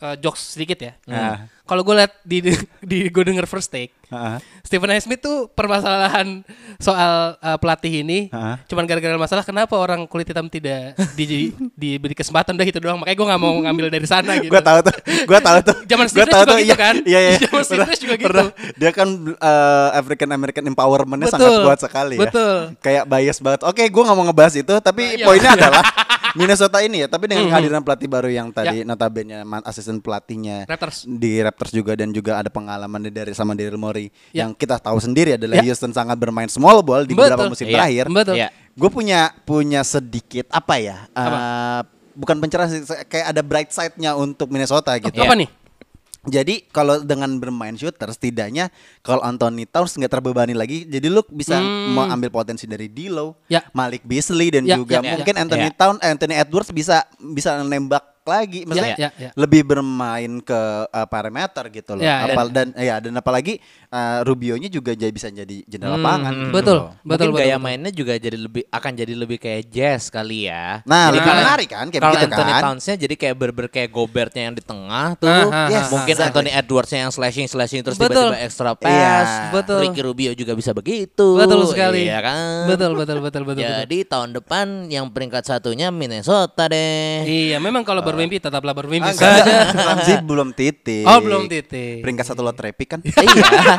eh, jokes sedikit ya. Ah. Kalau gua lihat di di gue denger first take, Heeh. Stephen A. Smith tuh permasalahan soal uh, pelatih ini. Hah? Cuman gara-gara masalah kenapa orang kulit hitam tidak di, diberi kesempatan udah itu doang. Makanya gue nggak mau ngambil dari sana gitu. Gue tahu tuh, gue tahu tuh. Zaman Gua Steve tahu Nash juga tuh, gitu kan? Iya, iya. Zaman Steve Nash juga gitu. pernah. Dia kan uh, African American empowermentnya Betul. sangat kuat sekali ya. Betul. Kayak bias banget. Oke, gue nggak mau ngebahas itu, tapi Iya. poinnya adalah Minnesota ini ya. Tapi dengan Mhm. kehadiran pelatih baru yang tadi Ya. notabene asisten pelatihnya Raptors. di Raptors juga dan juga ada pengalaman dari sama Daryl Morey Ya. yang kita tahu sendiri adalah Ya. Houston sangat bermain small ball di beberapa musim Iya. terakhir. Betul. Iya. Gue punya punya sedikit apa ya? Apa? eh, bukan pencerahan sih, kayak ada bright side-nya untuk Minnesota gitu. Apa nih? Jadi kalau dengan bermain shooter setidaknya kalau Anthony Towns nggak terbebani lagi, jadi lu bisa Hmm. mau ambil potensi dari D'Lo, Ya. Malik Beasley dan Ya, juga ya, ya, mungkin ya. Anthony Ya. Towns, Anthony Edwards bisa bisa nembak lagi, maksudnya Ya, ya, ya. lebih bermain ke uh, parameter gitu loh. Ya, ya. Apal dan ya dan apalagi uh, Rubio-nya juga jadi bisa jadi jendela Hmm, lapangan. hmm, gitu Betul. loh. Betul, Mungkin betul, gaya betul. mainnya juga jadi lebih akan jadi lebih kayak jazz kali ya. Nah, Jadi lebih kalau- menarik kan kayak kalau begitu Anthony kan. Towns-nya jadi kayak berber kayak Gobertnya yang di tengah tuh. Ah, ah, Yes, Mungkin exactly. Anthony Edwards-nya yang slashing slashing terus Betul. tiba-tiba extra pass. Iya. Betul. Ricky Rubio juga bisa begitu. Betul sekali. Iya kan? Betul, betul, betul, betul. betul. Jadi tahun depan yang peringkat satunya Minnesota deh. Iya, memang kalau bermimpi tetaplah bermimpi enggak, saja. Ramzi belum titik. Oh, belum titik. Peringkat satu loterepi kan? iya.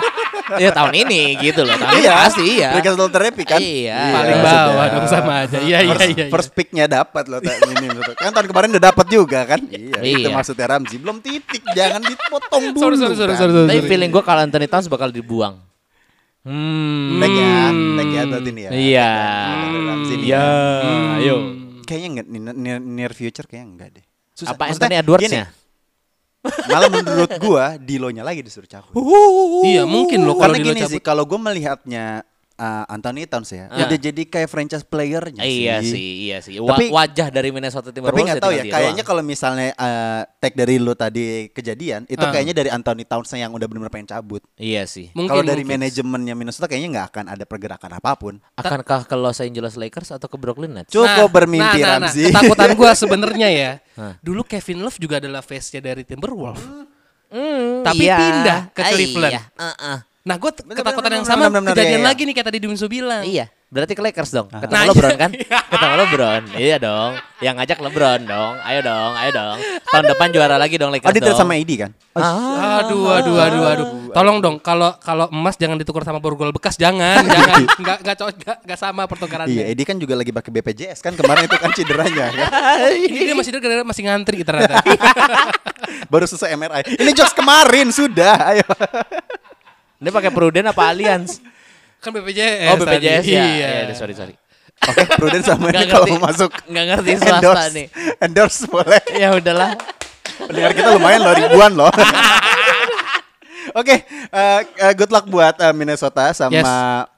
Iya tahun ini gitu loh. Tahun ini pasti iya. Peringkat satu loterepi kan? Iya. Paling Iya, bawah sudah. dong sama aja. Iya, iya, first, iya. iya. first picknya dapat loh tak ini betul. kan tahun kemarin udah dapat juga kan iya, itu Iya. maksudnya Ramzi belum titik jangan dipotong dulu Sorry, sorry, sorry, kan. sorry, sorry. Tapi feeling gue kalau Anthony Towns bakal dibuang. Hmm. Tag ya tag ya nih ya Iya. Iya. ya. Ayo. kayaknya enggak near, near, near future kayaknya enggak deh Susah. Apa Anthony Edwards-nya? malah menurut gua Dilonya lagi disuruh cabut Iya, mungkin loh kalau karena gini cabut. sih kalau gua melihatnya uh, Anthony Towns ya udah jadi kayak franchise playernya Iya sih sih, iya sih. Wa- Tapi- wajah dari Minnesota Timberwolves. Tapi nggak tahu ya, tinggal dia kayaknya kalau misalnya uh, tag dari lu tadi kejadian, itu Ah. kayaknya dari Anthony Towns yang udah benar-benar pengen cabut. Iya sih. Kalau dari manajemennya Minnesota kayaknya nggak akan ada pergerakan apa pun. Akankah ke Los Angeles Lakers atau ke Brooklyn Nets? Cukup bermimpi nah, nah, Ramzi. Nah, ketakutan gue sebenarnya ya. Dulu Kevin Love juga adalah face-nya dari Timberwolves. Hmm, Tapi iya. pindah ke Ah, Cleveland. Iya. Heeh. Nah, gue ketakutan bener, yang sama bener, bener, kejadian iya, iya. lagi nih kayak tadi Dimsu bilang. Iya. Berarti ke Lakers dong. Ketemu Nah, LeBron iya. kan? Ketemu LeBron. Iya dong. Yang ngajak LeBron dong. Ayo dong, ayo dong. Tahun depan juara lagi dong Lakers Oh, dong. sama AD kan? Ah. Aduh, aduh, aduh, aduh. Tolong dong, kalau kalau emas jangan ditukar sama borgol bekas, jangan, jangan, nggak nggak cocok, nggak nggak sama pertukarannya. Iya, AD kan juga lagi pakai BPJS kan kemarin itu kan cederanya kan. Ini dia masih gara masih ngantri ternyata. Baru selesai MRI. Ini jokes kemarin sudah. Ayo. Ini pakai Prudent apa Allianz? kan BPJS. Oh BPJS tadi. ya. Iya. Iya, sorry sorry. Oke, Prudent sama ini kalau mau masuk Nggak ngerti swasta endorse, nih. endorse boleh. Ya udahlah. Pendengar kita lumayan loh ribuan loh. Oke, eh, eh, good luck buat eh, Minnesota sama Yes.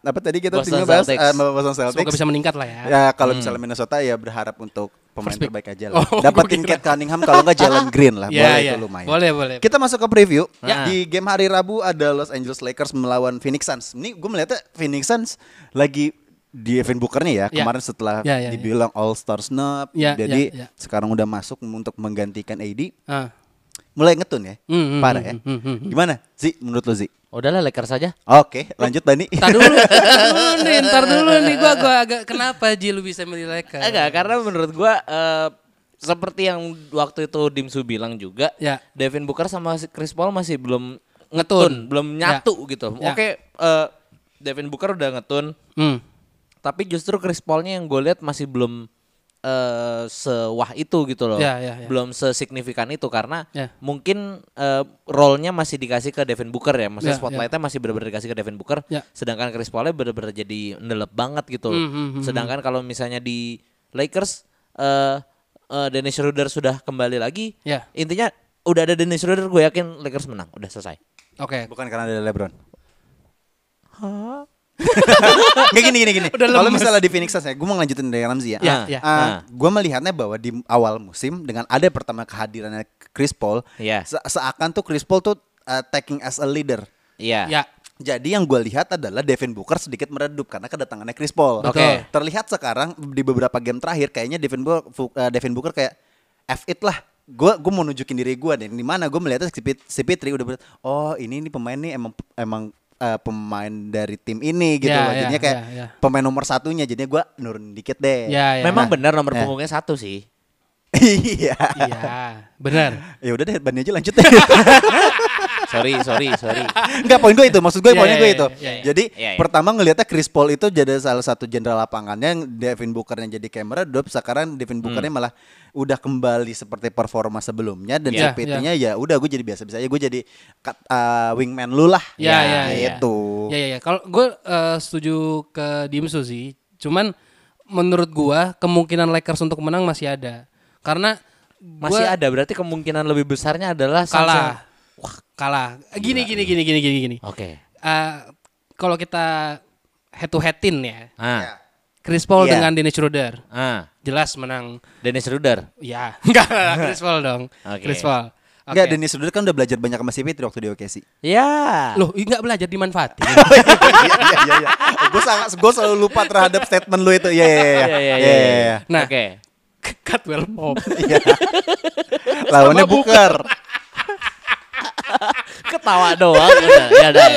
apa tadi kita tinggal bahas eh, Boston Celtics. Semoga bisa meningkat lah ya. Ya kalau misalnya Minnesota ya berharap untuk pemain First terbaik aja lah. Oh, Dapatin. Kate Cunningham kalau nggak Jalen Green lah. Iya, boleh iya. itu lumayan. Boleh, boleh. Kita masuk ke preview. Ya. Di game hari Rabu ada Los Angeles Lakers melawan Phoenix Suns. Ini gue melihatnya Phoenix Suns lagi di Evan Booker nih ya Ya. kemarin setelah Ya, ya, ya. dibilang All Star snub, Ya, jadi ya, ya. sekarang udah masuk untuk menggantikan AD. Ah. Mulai ngetun ya, Hmm, hmm, parah hmm, ya. hmm, hmm, hmm. Gimana Zi menurut lo Zi? Udahlah Lakers saja. Oke, lanjut Dani. Ntar dulu, ntar dulu nih, ntar dulu nih. Gua, gua agak kenapa Ji lu bisa milih Lakers? Enggak, karena menurut gua eh, seperti yang waktu itu Dimsu bilang juga, Ya. Devin Booker sama Chris Paul masih belum Ngetun. ngetun, belum nyatu gitu. Ya. Oke, eh, Devin Booker udah ngetun, Hmm. tapi justru Chris Paulnya yang gue lihat masih belum eh sewah itu gitu loh. Ya, ya, ya. Belum sesignifikan itu karena Ya. mungkin eh, role-nya masih dikasih ke Devin Booker ya. Ya, Maksudnya spotlight-nya masih benar-benar dikasih ke Devin Booker. Ya. Sedangkan Chris Paulnya benar-benar jadi ndelep banget gitu. Hmm, hmm, hmm, Sedangkan kalau misalnya di Lakers eh eh, Dennis Schroeder sudah kembali lagi. Ya. Intinya udah ada Dennis Schroeder gue yakin Lakers menang. Udah selesai. Oke. Bukan karena ada LeBron. Nggak gini gini gini. Kalau misalnya di Phoenix Suns ya, gue mau lanjutin dari Ramzi ya. Ya, Ah, ya. ah. gue melihatnya bahwa di awal musim dengan ada pertama kehadirannya Chris Paul, Iya. se- seakan tuh Chris Paul tuh uh, taking as a leader. Iya. Ya. Jadi yang gue lihat adalah Devin Booker sedikit meredup karena kedatangannya Chris Paul. Oke. Terlihat sekarang di beberapa game terakhir kayaknya Devin Booker, uh, Devin Booker kayak F it lah. Gue gue mau nunjukin diri gue dan di mana gue melihatnya si, Pit- si Pitri udah ber- oh ini ini pemain nih emang emang eh, pemain dari tim ini gitu Ya, loh. ya, Jadinya kayak ya, ya. pemain nomor satunya. Jadinya gua nurun dikit deh. Ya, ya. Memang Nah, benar nomor ya. punggungnya satu sih. Iya. Iya, benar. Ya udah deh, Bani aja lanjut. sorry, sorry, sorry. Enggak poin gue itu, maksud gue Iya, poinnya iya, gue iya, itu. iya, iya. Jadi Iya, iya. pertama ngelihatnya Chris Paul itu jadi salah satu jenderal lapangannya yang Devin Bookernya jadi kamera drop sekarang Devin Hmm. Bookernya malah udah kembali seperti performa sebelumnya dan Iya, si PT-nya ya udah gue jadi biasa-biasa aja gue jadi cut- uh, wingman lu lah. Iya, Ya, iya, iya. Itu. Ya ya ya. Kalau gue eh, setuju ke Dimsu sih. Cuman menurut gua kemungkinan Lakers untuk menang masih ada. Karena Masih ada berarti kemungkinan lebih besarnya adalah kalah. Wah, kalah. Gini gini gini gini gini gini. Oke. Eh, kalau kita head to headin ya. Ah. Chris Paul Iya. dengan Dennis Schroeder. Ah. Jelas menang. Dennis Ruder. Ya, enggak Chris Paul dong. Oke. Chris Paul. Oke. Enggak, Dennis Schroeder kan udah belajar banyak sama si Fitri waktu di OKC. Ya. Loh, ini enggak belajar dimanfaatin. Iya iya iya iya. Gue sangat gue selalu lupa terhadap statement lu itu. Iya iya iya. Iya, iya, Iya, iya, iya. Nah. Oke. Cutwell Pop. Iya. Lawannya Booker. Ketawa doang udah. Ya udah.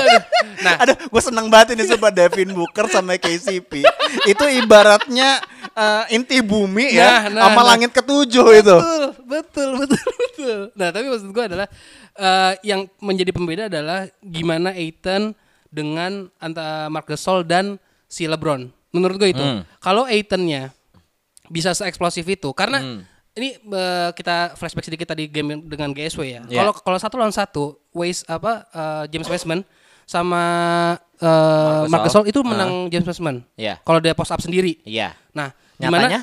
Nah, Aduh, gue seneng banget ini coba Devin Booker sama KCP. itu ibaratnya eh, inti bumi ya, Nah, nah, sama nah. langit ketujuh itu. betul, betul, betul, betul. Nah, tapi maksud gue adalah eh, yang menjadi pembeda adalah gimana Aiton dengan antara Marc Gasol dan si LeBron. Menurut gue itu. Hmm. Kalau Aitonnya bisa seeksplosif itu karena Hmm. ini eh, kita flashback sedikit tadi game dengan GSW ya. Ya. Kalau kalau satu lawan satu, Waze apa eh, James Wiseman sama eh Marc Marc Gasol. Itu menang James Wiseman. Iya. Kalau dia post up sendiri. Iya. Nah, Nyatanya? gimana?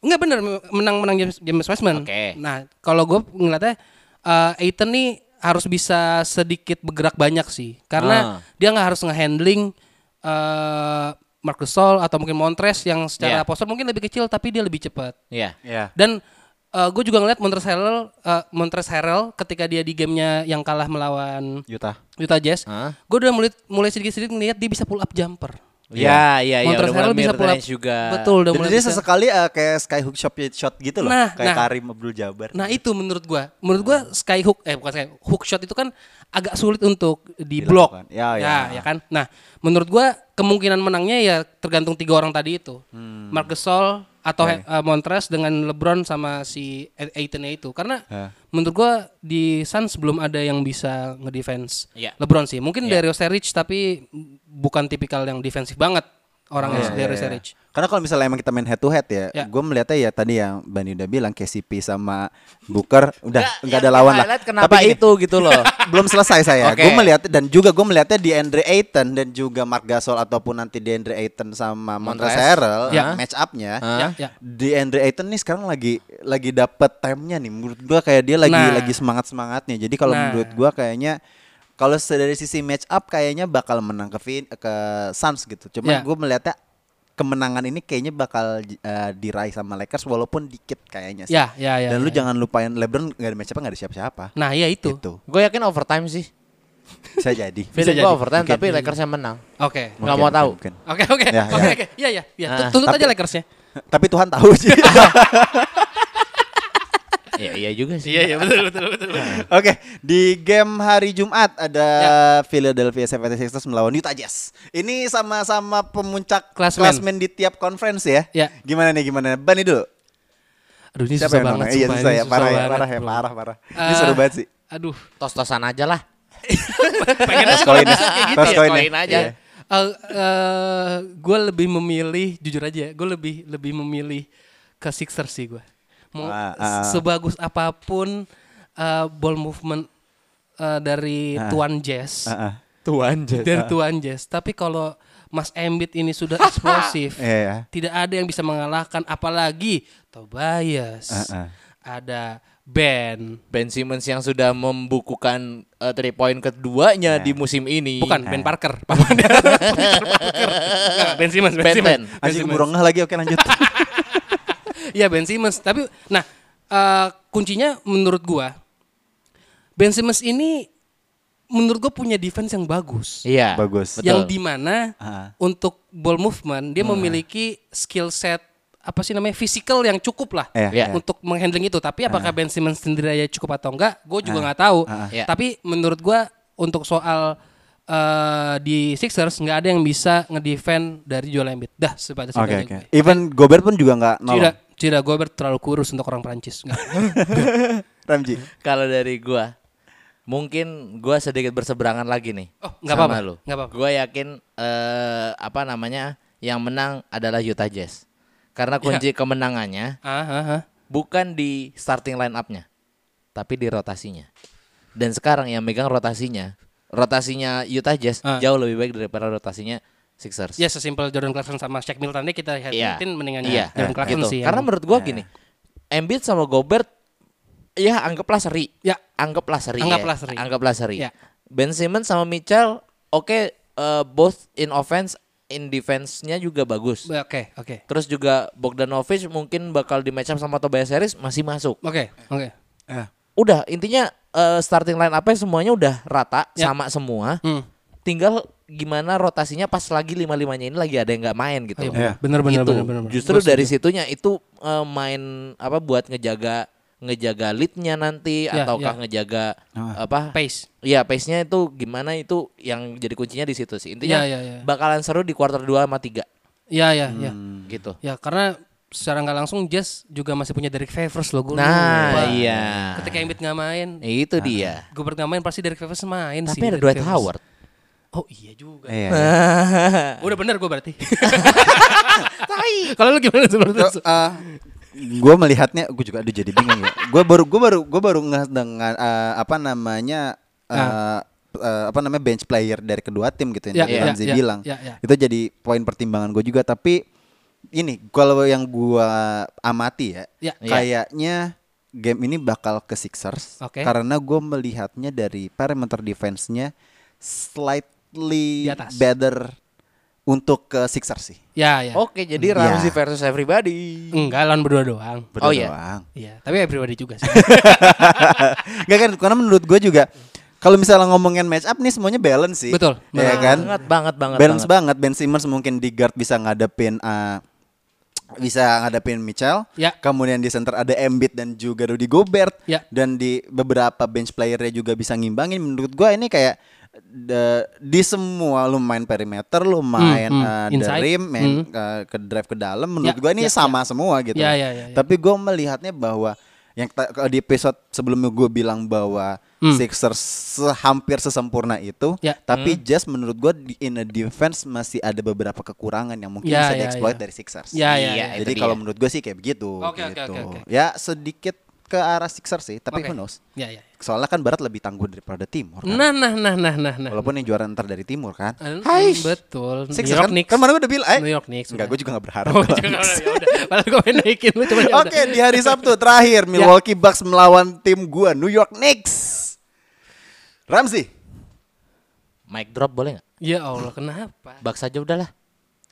Enggak bener menang menang James, James Wiseman. Oke. Nah, kalau gue ngeliatnya uh, Aiton nih harus bisa sedikit bergerak banyak sih, karena Ah. dia nggak harus ngehandling uh, Marc Gasol atau mungkin Montres yang secara Iya. postur mungkin lebih kecil tapi dia lebih cepat. Iya. Ya. Dan gue juga ngeliat Montres Harrell, uh, Montres Harrell ketika dia di gamenya yang kalah melawan Utah. Utah Jazz, Hah? gue udah mulai mulai sedikit-sedikit ngeliat dia bisa pull up jumper. Iya, iya, iya. Montrezl Udah mulai Harrell bisa pull up. juga. Betul, udah Dan mulai dia bisa. sesekali eh, kayak skyhook shot shot gitu loh, Nah, kayak nah. Karim Abdul Jabbar. Nah itu menurut gua, menurut gua skyhook eh bukan sky hook shot itu kan agak sulit untuk di blok. Dilakukan. Ya, ya. ya kan. Nah menurut gua kemungkinan menangnya ya tergantung tiga orang tadi itu, Hmm. Marc Gasol atau Oke. eh, Montrez dengan LeBron sama si Aiton itu. Karena Ya. menurut gua di Suns belum ada yang bisa ngedefense Iya. LeBron sih. Mungkin Iya. Dario Saric tapi bukan tipikal yang defensif banget orangnya Iya, Dario iya, iya. Saric. Karena kalau misalnya emang kita main head to head ya, Ya. gue melihatnya ya tadi yang Bani udah bilang KCP sama Booker udah Nggak, yang ada lawan lah. Kenapa Tapi gini, itu gitu loh? belum selesai saya. Oke. Gue melihat dan juga gue melihatnya di Andre Ayton dan juga Mark Gasol ataupun nanti di Andre Ayton sama Montrezl Montrez. Harrell Ya. match up-nya. Hah? Ya, ya. Di Andre Ayton nih sekarang lagi lagi dapet time-nya nih. Menurut gua kayak dia lagi Nah. lagi semangat-semangatnya. Jadi kalau Nah. menurut gua kayaknya kalau dari sisi match up kayaknya bakal menang ke Vin, ke Suns gitu. Cuma Ya. gua melihatnya kemenangan ini kayaknya bakal eh, diraih sama Lakers walaupun dikit kayaknya sih. Ya, ya, ya. Dan lu ya. jangan lupain LeBron gak ada match up gak ada siapa-siapa. Nah, ya itu. Gitu. Gue yakin overtime sih. Bisa jadi. Feeling jadi. gue overtime Mungkin. tapi Lakers yang menang. Oke. Nggak Mungkin, mau tahu. Oke oke Ya, oke ya. oke iya iya iya Ah, tuntut aja Lakersnya Tapi Tuhan tahu sih. Iya, iya juga sih. iya betul betul betul Oke, di game hari Jumat ada Ya. Philadelphia 76ers melawan Utah Jazz. Ini sama-sama pemuncak Klasmen. klasmen di tiap conference ya. Ya. Gimana nih gimana? Bani dulu. aduh ini Siapa susah banget? Iya susah ya, parah ya, parah ya, parah parah. Ini Eh, seru banget sih. aduh Tos-tosan aja lah. pengennya sih Koin ya. gitu Toss ya koin ya. aja. Iya. gue lebih memilih jujur aja gue lebih lebih memilih ke Sixers sih gue mau Ah, ah. sebagus apa pun eh, ball movement eh, dari Ah. Tuan Jazz Ah, ah. Tuan dari Tuan Jazz tapi kalau Mas Embiid ini sudah eksplosif Iya, ya. tidak ada yang bisa mengalahkan apalagi Tobias Ah, ah. ada Ben Ben Simmons yang sudah membukukan uh, three point keduanya di musim ini. bukan Ah. Ben Parker Papa dia Peter Parker Nggak, Ben Simmons Ben Ben Simmons Anjing ngeh lagi oke lanjut. Iya Ben Simmons tapi nah eh, kuncinya menurut gua Ben Simmons ini menurut gua punya defense yang bagus Iya. Bagus. yang Betul. di mana Ah. untuk ball movement dia memiliki skill set apa sih namanya physical yang cukup lah Iya, Iya. iya. untuk menghandling itu tapi apakah Ben Simmons sendiri aja cukup atau enggak gue juga nggak tahu Ah, Iya. tapi menurut gua untuk soal eh, di Sixers nggak ada yang bisa ngedefend dari Joel Embiid. Dah sebatas itu Oke aja oke. gue. Even Gobert pun juga nggak nolong. Tidak, tidak Gobert terlalu kurus untuk orang Prancis. Ramji. Kalau dari gua mungkin gua sedikit berseberangan lagi nih. Oh, nggak sama apa-apa, lu. nggak apa-apa. Gua yakin eh apa namanya? Yang menang adalah Utah Jazz. Karena kunci kemenangannya ah, ah, ah. bukan di starting line up-nya, tapi di rotasinya. Dan sekarang yang megang rotasinya, rotasinya Utah Jazz jauh lebih baik daripada rotasinya Sixers. Ya sesimpel Jordan Clarkson sama Shaq Milton deh kita Iya. hitin mendingan Iya, Jordan Clarkson gitu. sih. Karena menurut gua gini, Embiid sama Gobert ya anggaplah seri. ya Anggaplah seri. Anggaplah ya. seri. Anggaplah seri. Ya. Ben Simmons sama Mitchell oke eh, both in offense in defense-nya juga bagus. oke oke Terus juga Bogdanovic mungkin bakal di match up sama Tobias Harris masih masuk. oke oke. Eh, Udah intinya eh, starting line apa semuanya udah rata Ya. sama semua. Hmm. Tinggal gimana rotasinya pas lagi lima limanya ini lagi ada yang nggak main gitu. Ayo, Iya. bener bener Gitu. bener bener. bener. Justru dari situnya itu eh, main apa buat ngejaga ngejaga leadnya nanti Ya, ataukah ya. ngejaga Ah. apa pace. Iya pace-nya itu gimana itu yang jadi kuncinya di situ sih. Intinya Ya, ya, ya. bakalan seru di quarter 2 sama 3 Ya ya ya. gitu. Ya karena secara nggak langsung Jazz juga masih punya Derek Favors loh. Gua Nah, lupa. iya. Ketika Embiid nggak main, Itu dia. Gobert nggak main pasti Derek Favors main Tapi sih. ada Dwight Favors. Howard. Oh iya juga. Iya. Udah bener gue berarti. Kalau lu gimana seperti itu? gue melihatnya gue juga aduh jadi bingung ya gue baru gue baru gue baru nggak dengan eh, apa namanya eh, eh, apa namanya bench player dari kedua tim gitu Ya, yang ya, Ramzi ya, bilang ya, ya. itu jadi poin pertimbangan gue juga tapi ini kalau yang gue amati ya, Ya. Iya. kayaknya game ini bakal ke Sixers Oke. karena gue melihatnya dari perimeter defense-nya slightly Di atas. better untuk ke Sixers sih Ya ya. Oke, jadi Iya. Ramsey versus everybody. Enggak lawan berdua doang. Berdua Oh, iya. doang. Iya, tapi everybody juga sih. Gak kan karena menurut gue juga kalau misalnya ngomongin match up nih semuanya balance sih. Betul, Ya betul. kan? Banget banget banget. balance banget. banget. Ben Simmons mungkin di guard bisa ngadepin uh, bisa ngadepin Mitchell. Ya. Kemudian di center ada Embiid dan juga Rudy Gobert. Ya. Dan di beberapa bench playernya juga bisa ngimbangin. Menurut gue ini kayak the- di semua lu main perimeter, lu main hmm. uh, the rim, main Hmm. uh, ke drive ke dalam. Menurut Ya, gue ini ya, sama semua gitu. Ya, ya, ya, ya. Tapi gue melihatnya bahwa yang di episode sebelumnya gue bilang bahwa Hmm. Sixers se- hampir sesempurna itu, Ya. tapi Jazz menurut gue di in a defense masih ada beberapa kekurangan yang mungkin Ya, bisa ya, dieksploit ya. dari Sixers. Ya, ya, Iya, ya. Jadi kalau menurut gue sih kayak begitu. Oke, gitu. oke, oke. Ya sedikit ke arah Sixers sih, tapi Oke. who knows. Ya ya. Soalnya kan Barat lebih tangguh daripada Timur. Kan? Nah nah nah nah nah nah. Walaupun yang juara ntar dari Timur kan. Hai. betul. New Sixers York kan? Knicks. Kan mana gue udah bilang, eh? New York Knicks. Enggak, gue juga gak berharap. Oh, juga ya. Padahal gue naikin lu cuma ya Oke, udah. di hari Sabtu terakhir Milwaukee Bucks melawan tim gua New York Knicks. Ramzi. Mic drop boleh nggak? Ya Allah, kenapa? Bak saja udahlah.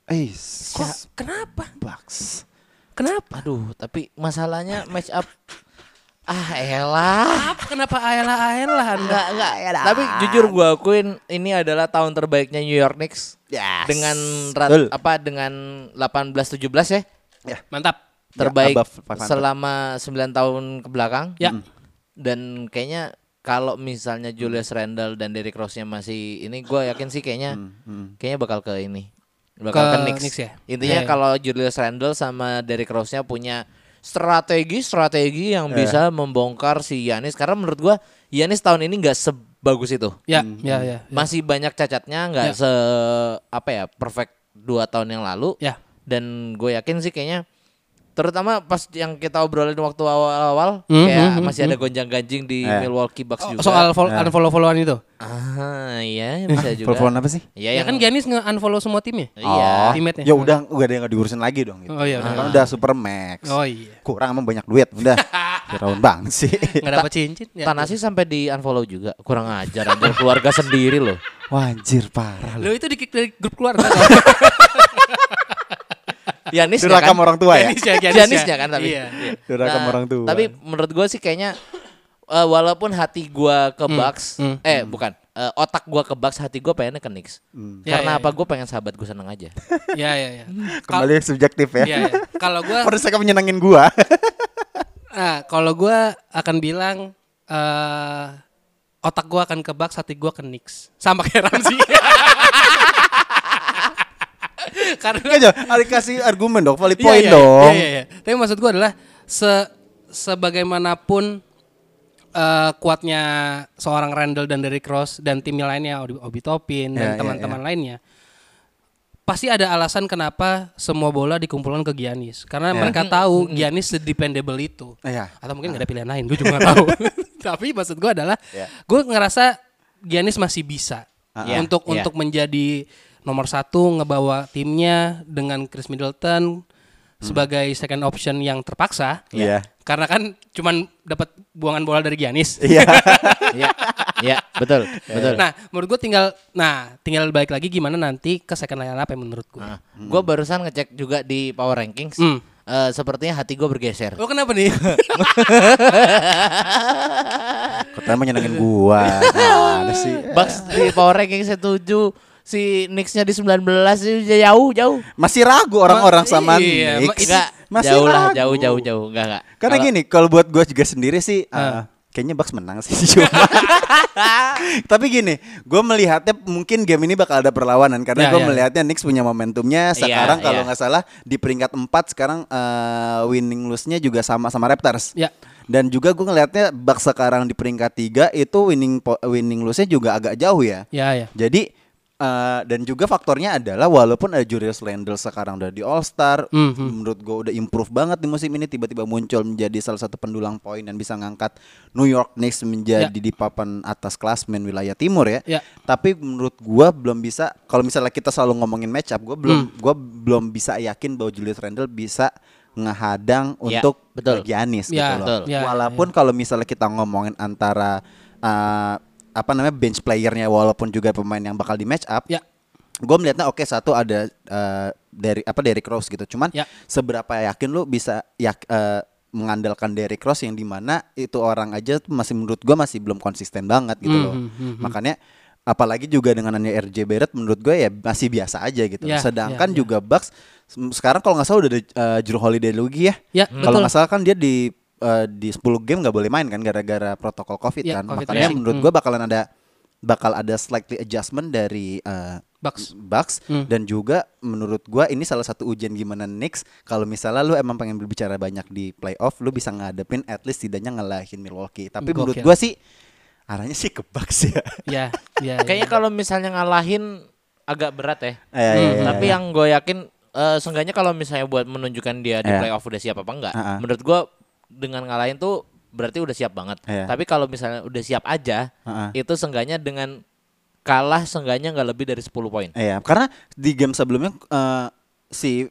Eh, Kok kenapa? Bucks. Kenapa? Aduh, tapi masalahnya match up ah elah. Apa kenapa ayala-ayala Anda? Enggak, enggak. Tapi jujur gua akuin ini adalah tahun terbaiknya New York Knicks. Yes. Dengan rat, Betul. apa dengan 18 17 ya? Ya. Mantap. Terbaik above 500. selama 9 tahun ke belakang. Ya. Dan kayaknya kalau misalnya Julius Randle dan Derrick Rose-nya masih ini gua yakin sih kayaknya kayaknya bakal ke ini. Bakal Ke ke, Knicks. Knicks ya? Intinya iya. kalau Julius Randle sama Derrick Rose-nya punya strategi-strategi yang bisa membongkar si Yanis karena menurut gua Yanis tahun ini nggak sebagus itu. Ya, ya, ya. Masih banyak cacatnya, nggak Ya. se apa ya perfect dua tahun yang lalu. Ya. Dan gue yakin sih kayaknya terutama pas yang kita obrolin waktu awal-awal Hmm, kayak hmm, hmm, masih ada gonjang-ganjing di Eh. Milwaukee Bucks Oh, juga. soal Ya. unfollow-followan itu. ah iya bisa juga. Follow apa sih? Iya Ya yang kan Giannis nge-unfollow semua timnya. Iya. Teammate-nya. Ya udah udah ada yang gak diurusin lagi dong gitu. Oh, iya, Kan udah. udah super max. Oh iya. Kurang emang banyak duit, udah. Firaun banget sih. Enggak dapat cincin. Ya. Tanasi sampai di unfollow juga. Kurang ajar aja keluarga sendiri loh. Wah, anjir parah Lo lu. itu di kick dari grup keluarga. Yanis Direkam orang tua ya? Giannis ya, Giannis Janisnya ya. kan tapi. Iya. Direkam orang tua. Tapi menurut gue sih kayaknya eh, walaupun hati gua ke Bucks, hmm, eh bukan, eh, otak gua ke Bucks, hati gua pengennya ke Knicks. Ya, Karena ya, apa? ya. Gue pengen sahabat gue seneng aja. Iya, iya, iya. Kembali subjektif ya. Iya, iya. Kalau gua Pada saya menyenangin gua. Nah, kalau gue akan bilang eh otak gua akan ke Bucks, hati gua ke Knicks. Sama kayak Ramzi. Karena aja, ada kasih argumen dong, valid Iya, point iya, dong. Iya, iya, iya. Tapi maksud gua adalah se sebagaimanapun eh, kuatnya seorang Randall dan Derrick Rose dan tim lainnya Obi, Obi Toppin Iya, dan iya, teman-teman lainnya pasti ada alasan kenapa semua bola dikumpulkan ke Giannis karena Iya. mereka tahu Giannis sedependable itu Iya. atau mungkin gak ada pilihan lain gue juga gak tahu tapi maksud gue adalah Iya. gue ngerasa Giannis masih bisa Iya, untuk iya. untuk menjadi nomor satu ngebawa timnya dengan Chris Middleton sebagai second option yang terpaksa Iya. karena kan cuman dapat buangan bola dari Giannis Iya. Iya. Iya, betul. Betul. nah menurut gue tinggal nah tinggal balik lagi gimana nanti ke second line up ya menurut gue Nah, gue barusan ngecek juga di Power Rankings. Hmm. Eh, sepertinya hati gue bergeser. Oh kenapa nih? Katanya mau nyenengin gua. Mana sih? Bucks di Power Rankings setuju. Si Knicks-nya di 19 sih jauh jauh. Masih ragu orang-orang Ma- sama iya, Knicks. Enggak, Masih jauh lah, ragu. jauh jauh jauh. Enggak enggak. Karena Kalau- gini, kalau buat gue juga sendiri sih, uh, kayaknya Bucks menang sih cuma. Tapi gini, gue melihatnya mungkin game ini bakal ada perlawanan karena Ya, gue ya. melihatnya Knicks punya momentumnya. Sekarang Iya, kalau iya. nggak salah di peringkat 4 sekarang uh, winning loss-nya juga sama sama Raptors. ya. Dan juga gue ngelihatnya Bucks sekarang di peringkat 3 itu winning winning loss-nya juga agak jauh ya. Ya ya. Jadi eh, dan juga faktornya adalah walaupun ada Julius Randle sekarang udah di All Star, Mhm. menurut gue udah improve banget di musim ini tiba-tiba muncul menjadi salah satu pendulang poin dan bisa ngangkat New York Knicks menjadi Ya. di papan atas klasmen wilayah timur ya. Ya. Tapi menurut gua belum bisa kalau misalnya kita selalu ngomongin match up, gua belum Hmm. gua belum bisa yakin bahwa Julius Randle bisa ngehadang Ya, untuk. Giannis Ya, gitu loh. betul. Ya, Walaupun kalau misalnya kita ngomongin antara eh, apa namanya bench playernya walaupun juga pemain yang bakal di match up, Ya. gue melihatnya oke satu ada eh, dari apa Derrick Rose gitu. Cuman Ya. seberapa yakin lu bisa yak, eh, mengandalkan Derrick Rose yang di mana itu orang aja tuh masih menurut gua masih belum konsisten banget gitu loh. Hmm, hmm, hmm, hmm. Makanya apalagi juga dengan hanya RJ Barrett menurut gue ya masih biasa aja gitu. Ya, Sedangkan ya, ya. juga Bucks sekarang kalau nggak salah udah ada eh, Drew Holiday lagi ya. Ya, Kalau nggak salah kan dia di eh, di 10 game nggak boleh main kan gara-gara protokol Covid Ya, kan. Covid Makanya racing. menurut Hmm. gue bakalan ada bakal ada slightly adjustment dari eh, Bucks. Bucks Hmm. dan juga menurut gua ini salah satu ujian gimana Knicks kalau misalnya lu emang pengen berbicara banyak di playoff lu bisa ngadepin at least tidaknya ngalahin Milwaukee tapi menurut Gokil. gua sih arahnya sih ke Bucks ya. Ya, ya. Kayaknya kalau misalnya ngalahin agak berat ya. Eh, iya, iya, Tapi iya. yang gue yakin eh seenggaknya kalau misalnya buat menunjukkan dia di Iya. playoff udah siap apa enggak. Ah, ah. Menurut gue dengan ngalahin tuh berarti udah siap banget. Iya. Tapi kalau misalnya udah siap aja, Ah, ah. itu seenggaknya dengan kalah seenggaknya nggak lebih dari 10 poin. Iya, karena di game sebelumnya eh, si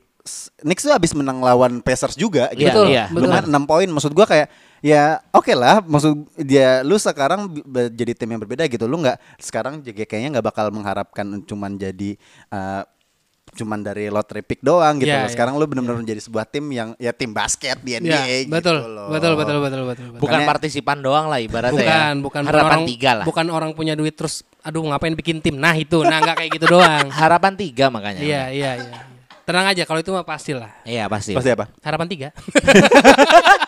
Knicks tuh habis menang lawan Pacers juga gitu. Iya, Betul, iya. Lumayan 6 poin maksud gua kayak ya oke lah maksud dia lu sekarang jadi tim yang berbeda gitu. Lu nggak sekarang juga kayaknya nggak bakal mengharapkan cuman jadi eh, cuman dari lottery pick doang gitu Iya, loh. iya. Sekarang lu benar-benar menjadi sebuah tim yang ya tim basket di Ya, NBA betul, gitu loh. betul, betul, betul, betul, betul. Bukan Makanya- partisipan doang lah ibaratnya bukan, ya. bukan harapan orang, tiga lah. Bukan orang punya duit terus, aduh ngapain bikin tim? Nah itu, nah nggak kayak gitu doang. Harapan tiga makanya. Iya, iya, iya. Tenang aja, kalau itu mah pasti lah. Iya pasti. Pasti apa? Harapan tiga.